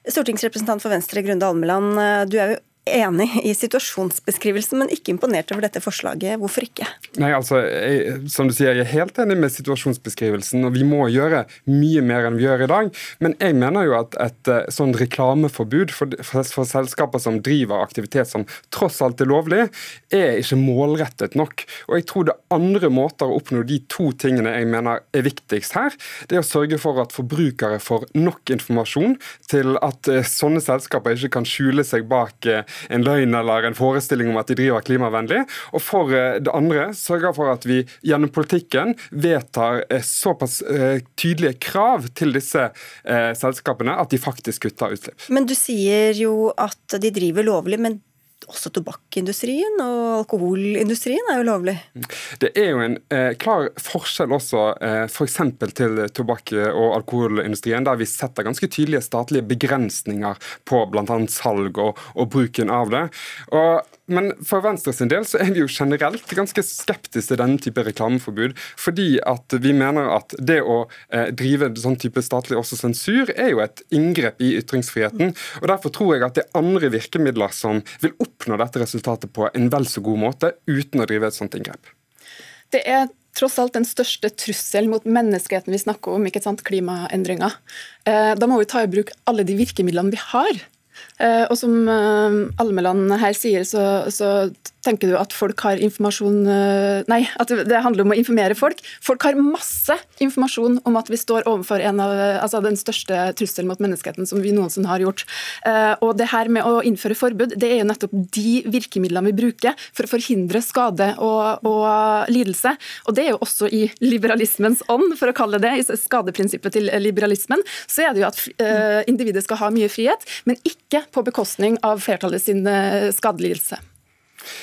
Stortingsrepresentant for Venstre, Grunde Almeland, du er jo enig i situasjonsbeskrivelsen, men ikke imponert over dette forslaget. Hvorfor ikke? Nei, altså, jeg, som du sier, jeg er helt enig med situasjonsbeskrivelsen, og vi må gjøre mye mer enn vi gjør i dag. Men jeg mener jo at et uh, sånn reklameforbud for, for, for, selskaper som driver aktivitet som tross alt er lovlig, er ikke målrettet nok. Og jeg tror det er andre måter å oppnå de to tingene jeg mener er viktigst her. Det er å sørge for at forbrukere får nok informasjon til at uh, sånne selskaper ikke kan skjule seg bak uh, en løgn eller en forestilling om at de driver klimavennlig. Og for eh, det andre sørger for at vi gjennom politikken vedtar eh, såpass eh, tydelige krav til disse selskapene at de faktisk kutter utslipp. Men du sier jo at de driver lovlig, men også tobakkindustrien og alkoholindustrien er jo lovlig. Det er jo en eh, klar forskjell også eh, f.eks. til tobakk- og alkoholindustrien, der vi setter ganske tydelige statlige begrensninger på bl.a. salg og, og, bruken av det. Og men for Venstre sin del så er vi jo generelt ganske skeptiske til denne type reklameforbud. Fordi at vi mener at det å eh, drive sånn type statlig også sensur er jo et inngrep i ytringsfriheten. og Derfor tror jeg at det er andre virkemidler som vil oppnå dette resultatet på en vel så god måte, uten å drive et sånt inngrep. Det er tross alt den største trusselen mot menneskeheten vi snakker om, ikke sant, klimaendringer. Eh, da må vi ta i bruk alle de virkemidlene vi har. Eh, og som Almeland her sier, så, så Tenker du at folk har informasjon eh, Nei, at det handler om å informere folk. Folk har masse informasjon om at vi står overfor en av, altså den største trusselen mot menneskeheten som vi noensinne har gjort. Eh, og det her med å innføre forbud, det er jo nettopp de virkemidlene vi bruker for å forhindre skade og, og lidelse. Og det er jo også i liberalismens ånd, for å kalle det, i skadeprinsippet til liberalismen, så er det jo at uh, individet skal ha mye frihet, men ikke på bekostning av flertallet sin skadelidelse.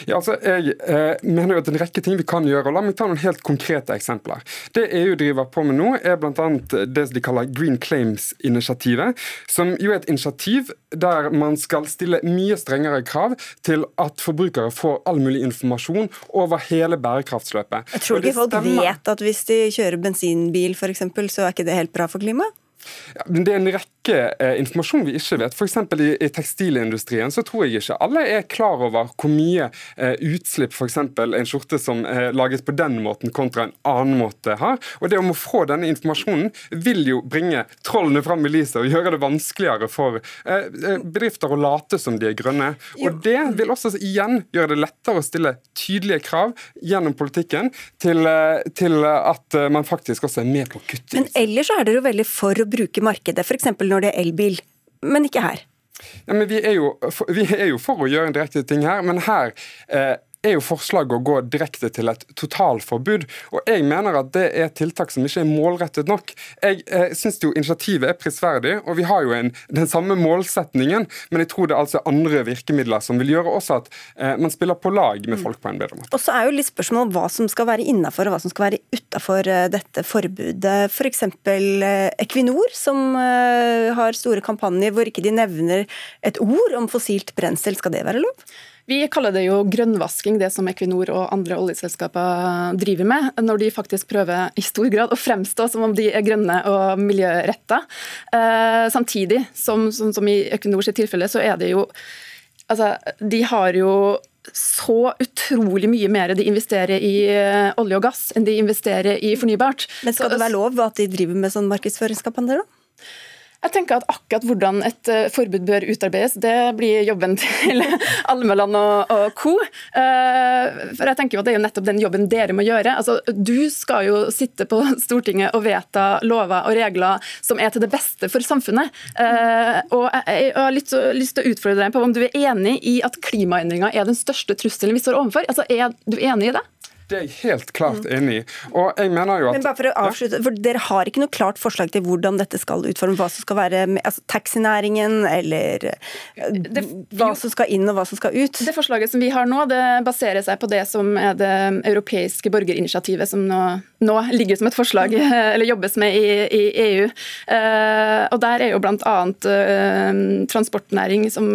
Ja, altså, jeg eh, mener jo at en rekke ting vi kan gjøre. og La meg ta noen helt konkrete eksempler. Det EU driver på med nå, er bl.a. det de kaller Green Claims-initiativet. Som jo er et initiativ der man skal stille mye strengere krav til at forbrukere får all mulig informasjon over hele bærekraftsløpet. Jeg tror ikke folk vet at hvis de kjører bensinbil f.eks., så er ikke det helt bra for klimaet? Ja, men det er en rekke noe eh, informasjon vi ikke vet. F.eks. I, i tekstilindustrien så tror jeg ikke alle er klar over hvor mye eh, utslipp f.eks. en skjorte som er laget på den måten kontra en annen måte har. Og det om å få denne informasjonen vil jo bringe trollene fram i lyset og gjøre det vanskeligere for eh, eh bedrifter å late som de er grønne. Og det vil også igjen gjøre det lettere å stille tydelige krav gjennom politikken til, eh, til at man faktisk også er med på å kutte. Men ellers så er dere jo veldig for å bruke markedet, f.eks. når det er elbil, men ikke her. Ja, vi er, jo, vi er, jo, for å gjøre en direkte ting her, men her eh, er jo forslaget å gå direkte til et totalforbud. Og jeg mener at det er tiltak som ikke er målrettet nok. Jeg eh, syns jo initiativet er prisverdig, og vi har jo en, den samme målsetningen, men jeg tror det er altså andre virkemidler som vil gjøre også at eh, man spiller på lag med folk på en bedre måte. Og så er jo litt spørsmål hva som skal være innafor og hva som skal være utafor eh, dette forbudet. F.eks. For eh, Equinor, som eh, har store kampanjer hvor ikke de nevner et ord om fossilt brensel. Skal det være lov? Vi kaller det jo grønnvasking, det som Equinor og andre oljeselskaper driver med, når de faktisk prøver i stor grad å fremstå som om de er grønne og miljøretta. Eh, samtidig som, som, som i Equinors tilfelle, så er det jo Altså, de har jo så utrolig mye mer de investerer i eh, olje og gass enn de investerer i fornybart. Men skal det være lov at de driver med sånn markedsføringskampanje, da? Jeg tenker at akkurat hvordan et uh, forbud bør utarbeides, det blir jobben til Almeland og, og co. Uh, for jeg tenker jo at Det er jo nettopp den jobben dere må gjøre. Altså, du skal jo sitte på Stortinget og vedta lover og regler som er til det beste for samfunnet. Uh, og jeg har litt, lyst til å utfordre deg på om du er enig i at klimaendringer er den største trusselen vi står overfor. Altså, Er du enig i det? Det er jeg helt klart mm. enig i. Og jeg mener jo at... Men bare for å avslutte, for Dere har ikke noe klart forslag til hvordan dette skal utformes? Hva som skal være altså, taxinæringen, eller det, hva som skal inn og hva som skal ut? Det forslaget som vi har nå, det baserer seg på det som er det europeiske borgerinitiativet, som nå, nå ligger som et forslag, mm. eller jobbes med i, i EU. Eh, og Der er jo bl.a. Eh, transportnæring som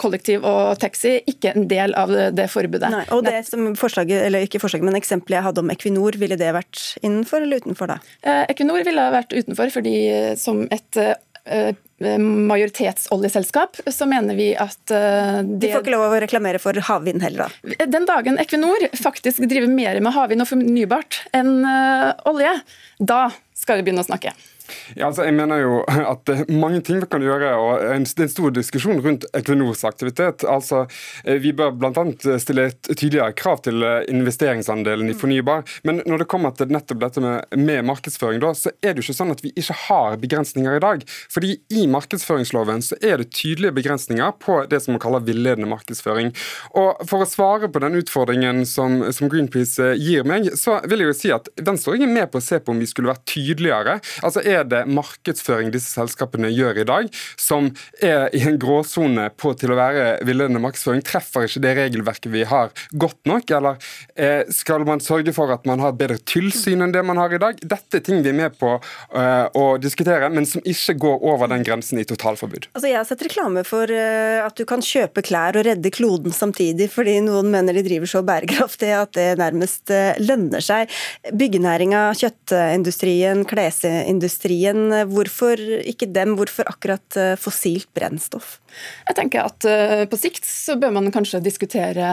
kollektiv og taxi ikke en del av det, det forbudet. Nei, og det som forslaget, eller ikke forslaget, men eksempelet jeg hadde om Equinor, ville det vært innenfor eller utenfor da? Eh, Equinor ville vært utenfor, fordi eh, som et eh, majoritetsoljeselskap, så mener vi at det De får ikke lov å reklamere for havvind heller, da? Den dagen Equinor faktisk driver mer med havvind og fornybart enn olje, da skal vi begynne å snakke. Ja, altså jeg mener jo at mange ting vi kan gjøre, og Det er en stor diskusjon rundt Equinors aktivitet. Altså, eh, Vi bør bl.a. stille et tydeligere krav til eh, investeringsandelen i fornybar. Men når det kommer til nettopp dette med, med markedsføring, da, så er det jo ikke sånn at vi ikke har begrensninger i dag. Fordi i markedsføringsloven så er det tydelige begrensninger på det som man kaller villedende markedsføring. Og For å svare på den utfordringen som, som Greenpeace eh, gir meg, så vil jeg jo si at Venstre er med på å se på om vi skulle vært tydeligere. Altså er det markedsføring disse selskapene gjør i dag, som er i en gråsone på til å være villedende markedsføring? Treffer ikke det regelverket vi har godt nok? Eller eh, skal man sørge for at man har bedre tilsyn enn det man har i dag? Dette er ting vi er med på uh, å diskutere, men som ikke går over den grensen i totalforbud. Altså, jeg har sett reklame for uh, at du kan kjøpe klær og redde kloden samtidig, fordi noen mener de driver så bærekraftig at det nærmest lønner seg. Byggenæringa, kjøttindustrien, klesindustrien industrien. Hvorfor ikke dem, hvorfor akkurat eh, fossilt brennstoff? Jeg tenker at uh, På sikt så bør man kanskje diskutere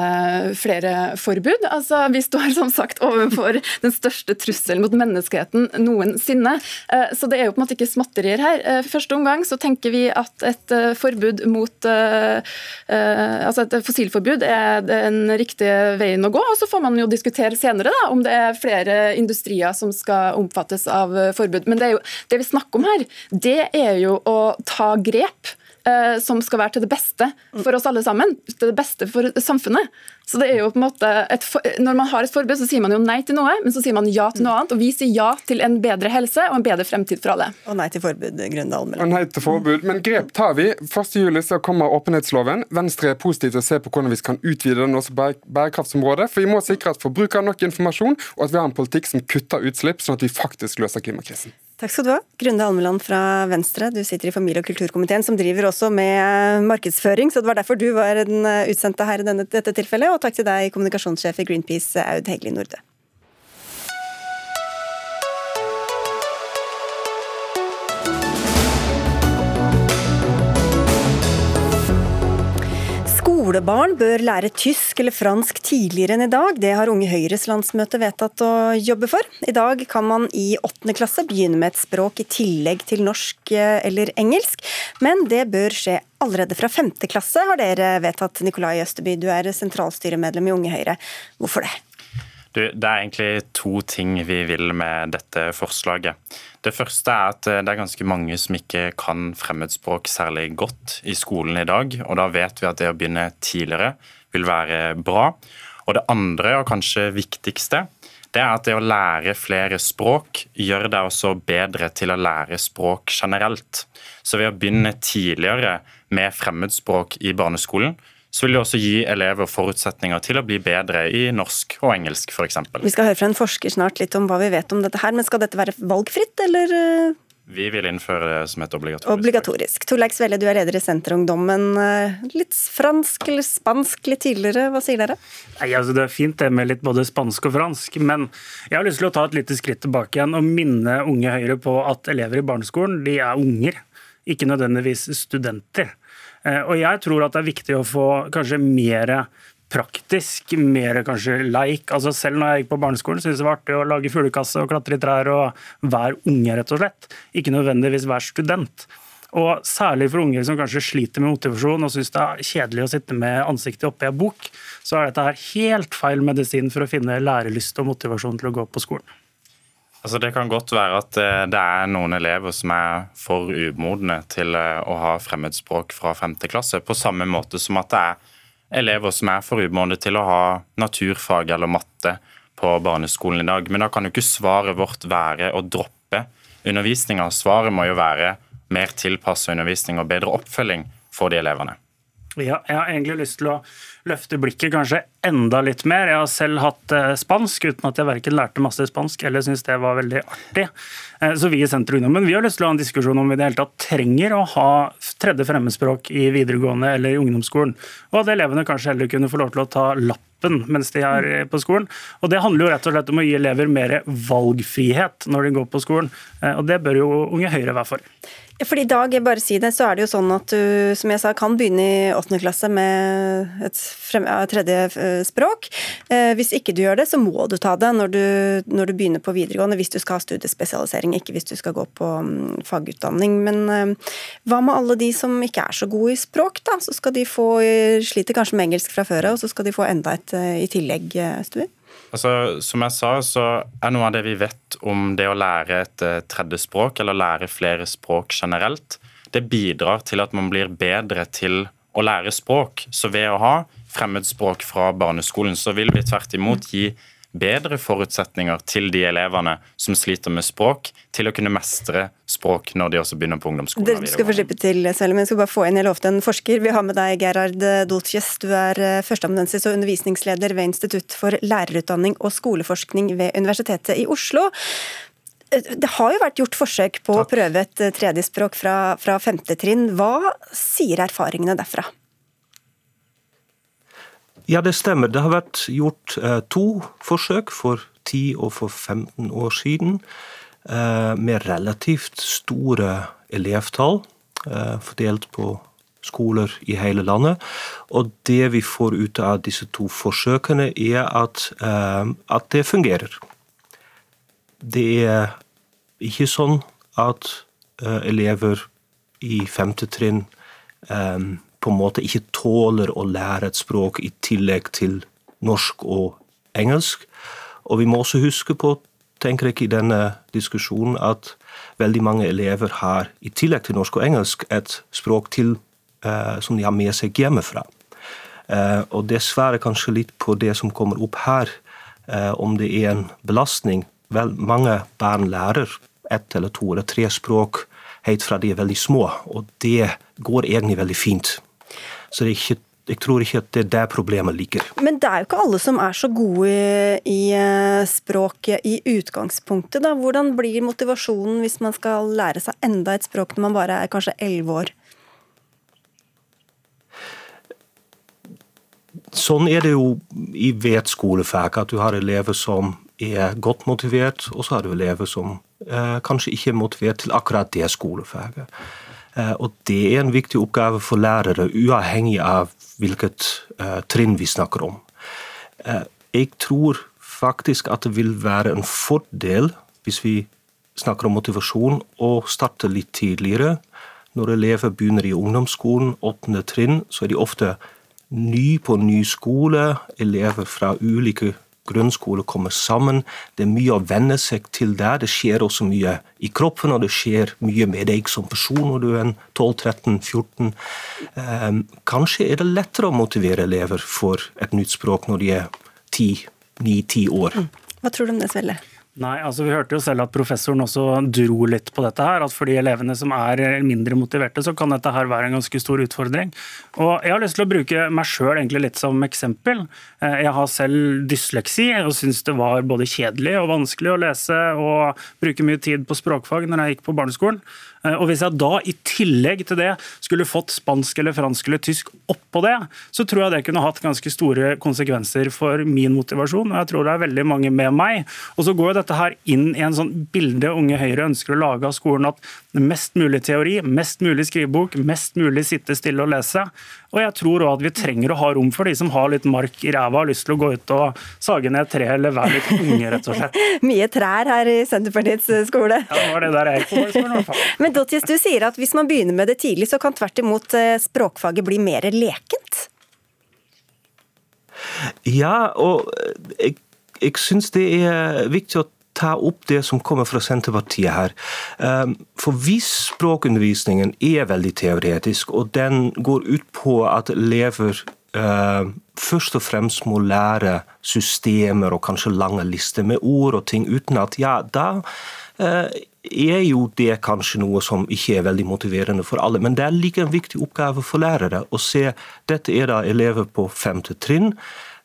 flere forbud. Altså, Vi står som sagt overfor den største trusselen mot menneskeheten noensinne. Uh, så det er jo på en måte ikke småtterier her. Uh, første omgang så tenker vi at et forbud mot altså et fossilforbud er den riktige veien å gå. og Så får man jo diskutere senere da, om det er flere industrier som skal omfattes av forbud. Men det, jo, det vi snakker om her, det er jo å ta grep Eh, som skal være til det beste for oss alle sammen. Til det beste for samfunnet. Så det er jo på en måte et, Når man har et forbud, så sier man jo nei til noe, men så sier man ja til noe annet. Og vi sier ja til en bedre helse og en bedre fremtid for alle. Og nei til forbud, Grøndal. Og nei til forbud, Men grep tar vi. 1.7 så kommer åpenhetsloven. Venstre er positiv til å se på hvordan vi kan utvide den også på bærekraftsområdet. For vi må sikre at forbrukere har nok informasjon, og at vi har en politikk som kutter utslipp, sånn at vi faktisk løser klimakrisen. Takk skal du ha. Grunde Almeland fra Venstre, du sitter i familie- og kulturkomiteen, som driver også med markedsføring, så det var derfor du var den utsendte her i dette tilfellet. Og takk til deg, kommunikasjonssjef i Greenpeace, Aud Hegli Norde. Barneskolebarn bør lære tysk eller fransk tidligere enn i dag. Det har Unge Høyres landsmøte vedtatt å jobbe for. I dag kan man i åttende klasse begynne med et språk i tillegg til norsk eh, eller engelsk, men det bør skje allerede fra femte klasse, har dere vedtatt. Nikolai Østerby, du er sentralstyremedlem i Unge Høyre. Hvorfor det? Du, det er egentlig to ting vi vil med dette forslaget. Det første er at eh, det er ganske mange som ikke kan fremmedspråk særlig godt i skolen i dag. og Da vet vi at det å begynne tidligere vil være bra. Og Det andre, og kanskje viktigste, det er at det å lære flere språk gjør deg også bedre til å lære språk generelt. Så ved å begynne tidligere med fremmedspråk i barneskolen, så vil det også gi elever forutsetninger til å bli bedre i norsk og engelsk f.eks. Vi skal høre fra en forsker snart litt om hva vi vet om dette her, men skal dette være valgfritt, eller? Eh? Vi vil innføre det som et obligatorisk. Obligatorisk. Torleik Svelle, du er leder i Senterungdommen. Eh, litt fransk eller spansk litt tidligere, hva sier dere? Nei, altså Det er fint det med litt både spansk og fransk, men jeg har lyst til å ta et lite skritt tilbake igjen og minne Unge Høyre på at elever i barneskolen de er unger, ikke nødvendigvis studenter. Eh, og jeg tror at det er viktig å få kanskje mer praktisk, mer kanskje leik. Altså selv når jeg gikk på barneskolen, syntes det var artig å lage fuglekasse og klatre i trær og være unge, rett og slett. Ikke nødvendigvis være student. Og særlig for unger som kanskje sliter med motivasjon og syns det er kjedelig å sitte med ansiktet oppi ei bok, så er dette her helt feil medisin for å finne lærelyst og motivasjon til å gå på skolen. Altså Det kan godt være at eh, det er noen elever som er for umodne til eh, å ha fremmedspråk fra 5. klasse, på samme måte som at det er elever som er for umodne til å ha naturfag eller matte på barneskolen i dag. Men da kan jo ikke svaret vårt være å droppe undervisninga. Svaret må jo være mer tilpassa undervisning og bedre oppfølging for de elevene. Ja, jeg har egentlig lyst til å løfte blikket kanskje enda litt mer. Jeg har selv hatt eh, spansk, uten at jeg verken lærte masse spansk eller syntes det var veldig artig. Eh, så vi i Senterungdommen vi har lyst til å ha en diskusjon om vi i det hele tatt trenger å ha tredje fremmedspråk i videregående eller i ungdomsskolen, og at elevene kanskje heller kunne få lov til å ta lappen mens de er eh, på skolen. Og Det handler jo rett og slett om å gi elever mer valgfrihet når de går på skolen, og det bør jo Unge Høyre være for. Fordi i dag, bare si det, så er det jo sånn at du som jeg sa, kan begynne i åttende klasse med et tredje eh, språk. Eh, hvis ikke du gjør det, så må du ta det når du, når du, begynner på videregående, hvis du skal ha studiespesialisering, ikke hvis du skal gå på um, fagutdanning. Men hva med alle de som ikke er så gode i språk, da? Så skal de få, sliter kanskje med engelsk fra før av, og så skal de få enda et i tillegg, Stue? Altså, som jeg sa, så er noe av det vi vet om det å lære et eh, tredje språk, eller lære flere språk generelt, det bidrar til at man blir bedre til å lære språk. Så ved å ha fremmedspråk fra barneskolen, så vil vi tvert imot gi bedre forutsetninger til de elevene som sliter med språk, til å kunne mestre språk når de også begynner på ungdomsskolen. Du skal få slippe til, selv, men jeg skal bare få inn, jeg lovte en forsker. Vi har med deg Gerhard Doltjes. Du er eh, førsteamanuensis og undervisningsleder ved Institutt for lærerutdanning og skoleforskning ved Universitetet i Oslo. Eh, det har jo vært gjort forsøk på Takk. å prøve et tredje tredjespråk fra, fra femte trinn. Hva sier erfaringene derfra? Ja, det stemmer. Det har vært gjort eh, to forsøk for 10 og for 15 år siden. Eh, med relativt store elevtall eh, fordelt på skoler i hele landet. Og det vi får ut av disse to forsøkene, er at, at det fungerer. Det er ikke sånn at elever i femte trinn på en måte ikke tåler å lære et språk i tillegg til norsk og engelsk. Og vi må også huske på, tenker jeg i denne diskusjonen, at veldig mange elever har i tillegg til norsk og engelsk et språk til eh, som de har med seg hjemmefra. Eh, og dessverre kanskje litt på det som kommer opp her, eh, om det er en belastning. Vel, mange barn lærer ett eller to eller tre språk helt fra de er veldig små, og det går egentlig veldig fint. Så det ikke jeg tror ikke at det er der problemet ligger. Men det er jo ikke alle som er så gode i eh, språket i utgangspunktet. da. Hvordan blir motivasjonen hvis man skal lære seg enda et språk når man bare er kanskje elleve år? Sånn er det jo i hvert skolefag, at du har elever som er godt motivert, og så har du elever som eh, kanskje ikke er motivert til akkurat det skolefaget. Eh, og det er en viktig oppgave for lærere, uavhengig av hvilket trinn vi snakker om. Jeg tror faktisk at det vil være en fordel hvis vi snakker om motivasjon, å starte litt tidligere. Når elever begynner i ungdomsskolen, åttende trinn, så er de ofte ny på ny skole. Elever fra ulike grunnskoler kommer sammen. Det er mye å venne seg til der. Det skjer også mye i kroppen, og det skjer mye med deg som person når du er 12-13-14. Um, kanskje er det lettere å motivere elever for et nytt språk når de er 9-10 år. Mm. Hva tror du om det, Svelle? Nei, altså Vi hørte jo selv at professoren også dro litt på dette. her, at For de elevene som er mindre motiverte, så kan dette her være en ganske stor utfordring. Og Jeg har lyst til å bruke meg sjøl litt som eksempel. Eh, jeg har selv dysleksi og syns det var både kjedelig og vanskelig å lese og bruke mye tid på språkfag når jeg gikk på barneskolen. Eh, og Hvis jeg da i tillegg til det skulle fått spansk eller fransk eller tysk oppå det, så tror jeg det kunne hatt ganske store konsekvenser for min motivasjon. og Jeg tror det er veldig mange med meg. Og så går jo dette her inn i en sånn bilde Unge Høyre ønsker å lage av skolen, at mest mulig teori, mest mulig skrivebok, mest mulig sitte stille og lese. Og jeg tror òg at vi trenger å ha rom for de som har litt mark i ræva, har lyst til å gå ut og sage ned tre eller være litt unge, rett og slett. Mye trær her i Senterpartiets eh, skole. Ja, det var det der jeg kom, i hvert fall. Men Dotjes, du sier at hvis man begynner med det tidlig, så kan tvert imot eh, språkfaget bli mer lekent? Ja, og jeg, jeg syns det er viktig å ta opp det som kommer fra Senterpartiet her. Ehm, for hvis språkundervisningen er veldig teoretisk, og den går ut på at elever ehm, først og fremst må lære systemer og kanskje lange lister med ord og ting uten at Ja, da eh, er jo det kanskje noe som ikke er veldig motiverende for alle. Men det er like en viktig oppgave for lærere å se dette er da elever på femte trinn.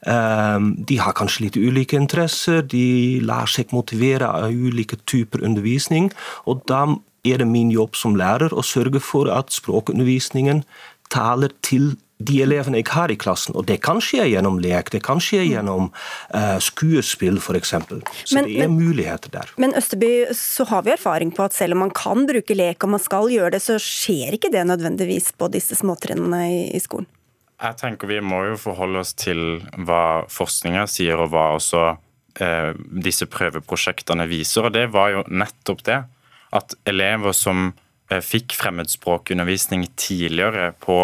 Ehm, de har kanskje litt ulike interesser, de lar seg motivere av ulike typer undervisning. og da er det min jobb som lærer å sørge for at språkundervisningen taler til de elevene jeg har i klassen. Og det kan skje gjennom lek, det kan skje gjennom uh, skuespill f.eks. Så men, det er men, muligheter der. Men Østerby, så har vi erfaring på at selv om man kan bruke lek og man skal gjøre det, så skjer ikke det nødvendigvis på disse småtrinnene i, i skolen? Jeg tenker Vi må jo forholde oss til hva forskninga sier, og hva også eh, disse prøveprosjektene viser. og Det var jo nettopp det. At elever som eh, fikk fremmedspråkundervisning tidligere på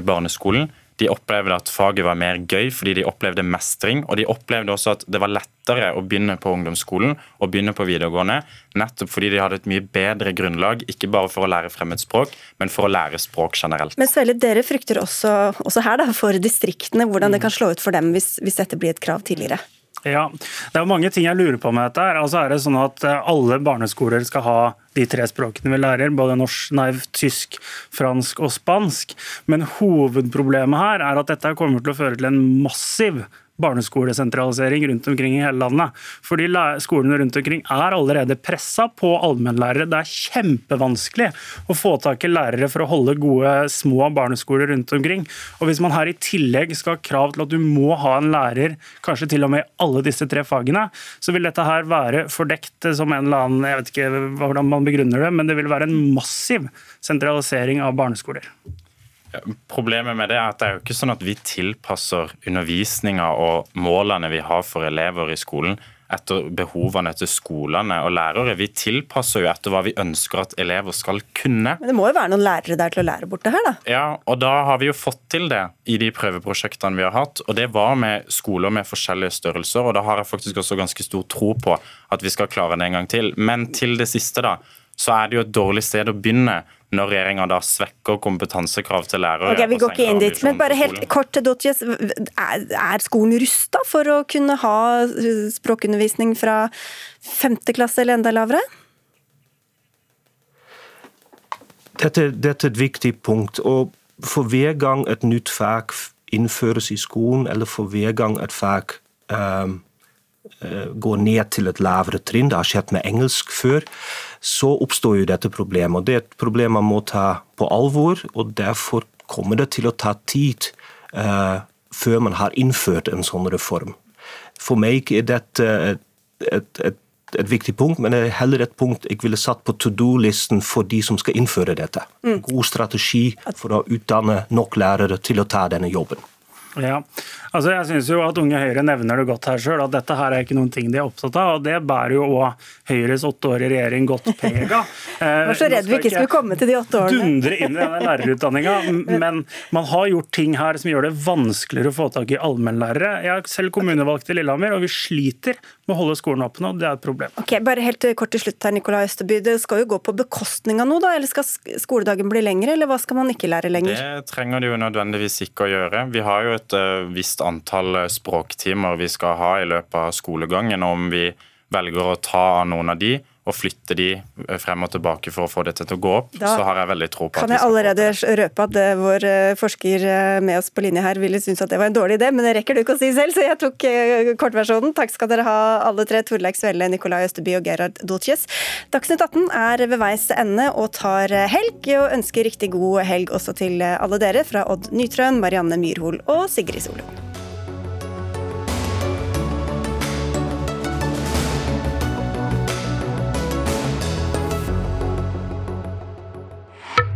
barneskolen, de opplevde at faget var mer gøy fordi de opplevde mestring. Og de opplevde også at det var lettere å begynne på ungdomsskolen og begynne på videregående, nettopp fordi de hadde et mye bedre grunnlag, ikke bare for å lære fremmedspråk, men for å lære språk generelt. Men Svelle, dere frykter også, også her da, for distriktene, hvordan det kan slå ut for dem hvis, hvis dette blir et krav tidligere? Ja, Det er mange ting jeg lurer på med dette. her. Altså er det sånn at eh, Alle barneskoler skal ha de tre språkene vi lærer, både norsk, nei, tysk, fransk og spansk. Men hovedproblemet her er at dette kommer til å føre til en massiv barneskolesentralisering rundt omkring i hele landet. Fordi skolene rundt omkring er allerede pressa på allmennlærere. Det er kjempevanskelig å få tak i lærere for å holde gode små barneskoler rundt omkring. Og Hvis man her i tillegg skal ha krav til at du må ha en lærer, kanskje til og med i alle disse tre fagene, så vil dette her være fordekt som en eller annen Jeg vet ikke hvordan man begrunner det, men det vil være en massiv sentralisering av barneskoler. Problemet med det er at det er jo ikke sånn at vi tilpasser undervisninga og målene vi har for elever i skolen etter behovene til skolene og lærere. Vi tilpasser jo etter hva vi ønsker at elever skal kunne. Men det må jo være noen lærere der til å lære bort det her, da? Ja, og da har vi jo fått til det i de prøveprosjektene vi har hatt. Og det var med skoler med forskjellige størrelser, og da har jeg faktisk også ganske stor tro på at vi skal klare det en gang til. Men til det siste, da så er det jo et dårlig sted å begynne når regjeringa da svekker kompetansekrav til lærere. Ok, Vi går ikke inn dit, men bare helt kort, til Dotjes. Er skolen rusta for å kunne ha språkundervisning fra femte klasse eller enda lavere? Dette, dette, er et viktig punkt. og For hver gang et nytt fag innføres i skolen, eller for hver gang et fag um, går ned til et lavere trinn, det har skjedd med engelsk før, så oppstår jo dette problemet. og Det er et problem man må ta på alvor, og derfor kommer det til å ta tid uh, før man har innført en sånn reform. For meg er dette et, et, et et viktig punkt, men det er heller et punkt jeg ville satt på to do-listen for de som skal innføre dette. Mm. God strategi for å utdanne nok lærere til å ta denne jobben. Ja, altså jeg synes jo at Unge Høyre nevner det godt her sjøl, at dette her er ikke noen ting de er opptatt av. og Det bærer jo òg Høyres åtte år i regjering godt preg av. Jeg var så redd vi ikke skulle komme til de åtte årene. Dundre inn i denne lærerutdanninga, men man har gjort ting her som gjør det vanskeligere å få tak i allmennlærere. Jeg er selv kommunevalgt i Lillehammer, og vi sliter med å holde skolen åpen, og det er et problem. Ok, bare helt kort til slutt her, Nikolai Østerby. Det skal jo gå på bekostning av noe, da? Eller skal skoledagen bli lengre, eller hva skal man ikke lære lenger? Det trenger det jo nødvendigvis ikke å gjøre. Vi har jo et et eh, visst antall eh, språktimer vi skal ha i løpet av skolegangen. Om vi velger å ta av noen av de og flytte de eh, frem og tilbake for å få dette til å gå opp, da så har jeg veldig tro på at Kan jeg allerede røpe at vår forsker med oss på linje her ville synes at det var en dårlig idé, men det rekker du ikke å si selv, så jeg tok kortversjonen. Takk skal dere ha alle tre, Torleik Svelle, Nikolai Østerby og Gerhard Dolces. Dagsnytt 18 er ved veis ende og tar helg, og ønsker riktig god helg også til alle dere fra Odd Nytrøen, Marianne Myrhol og Sigrid Solund.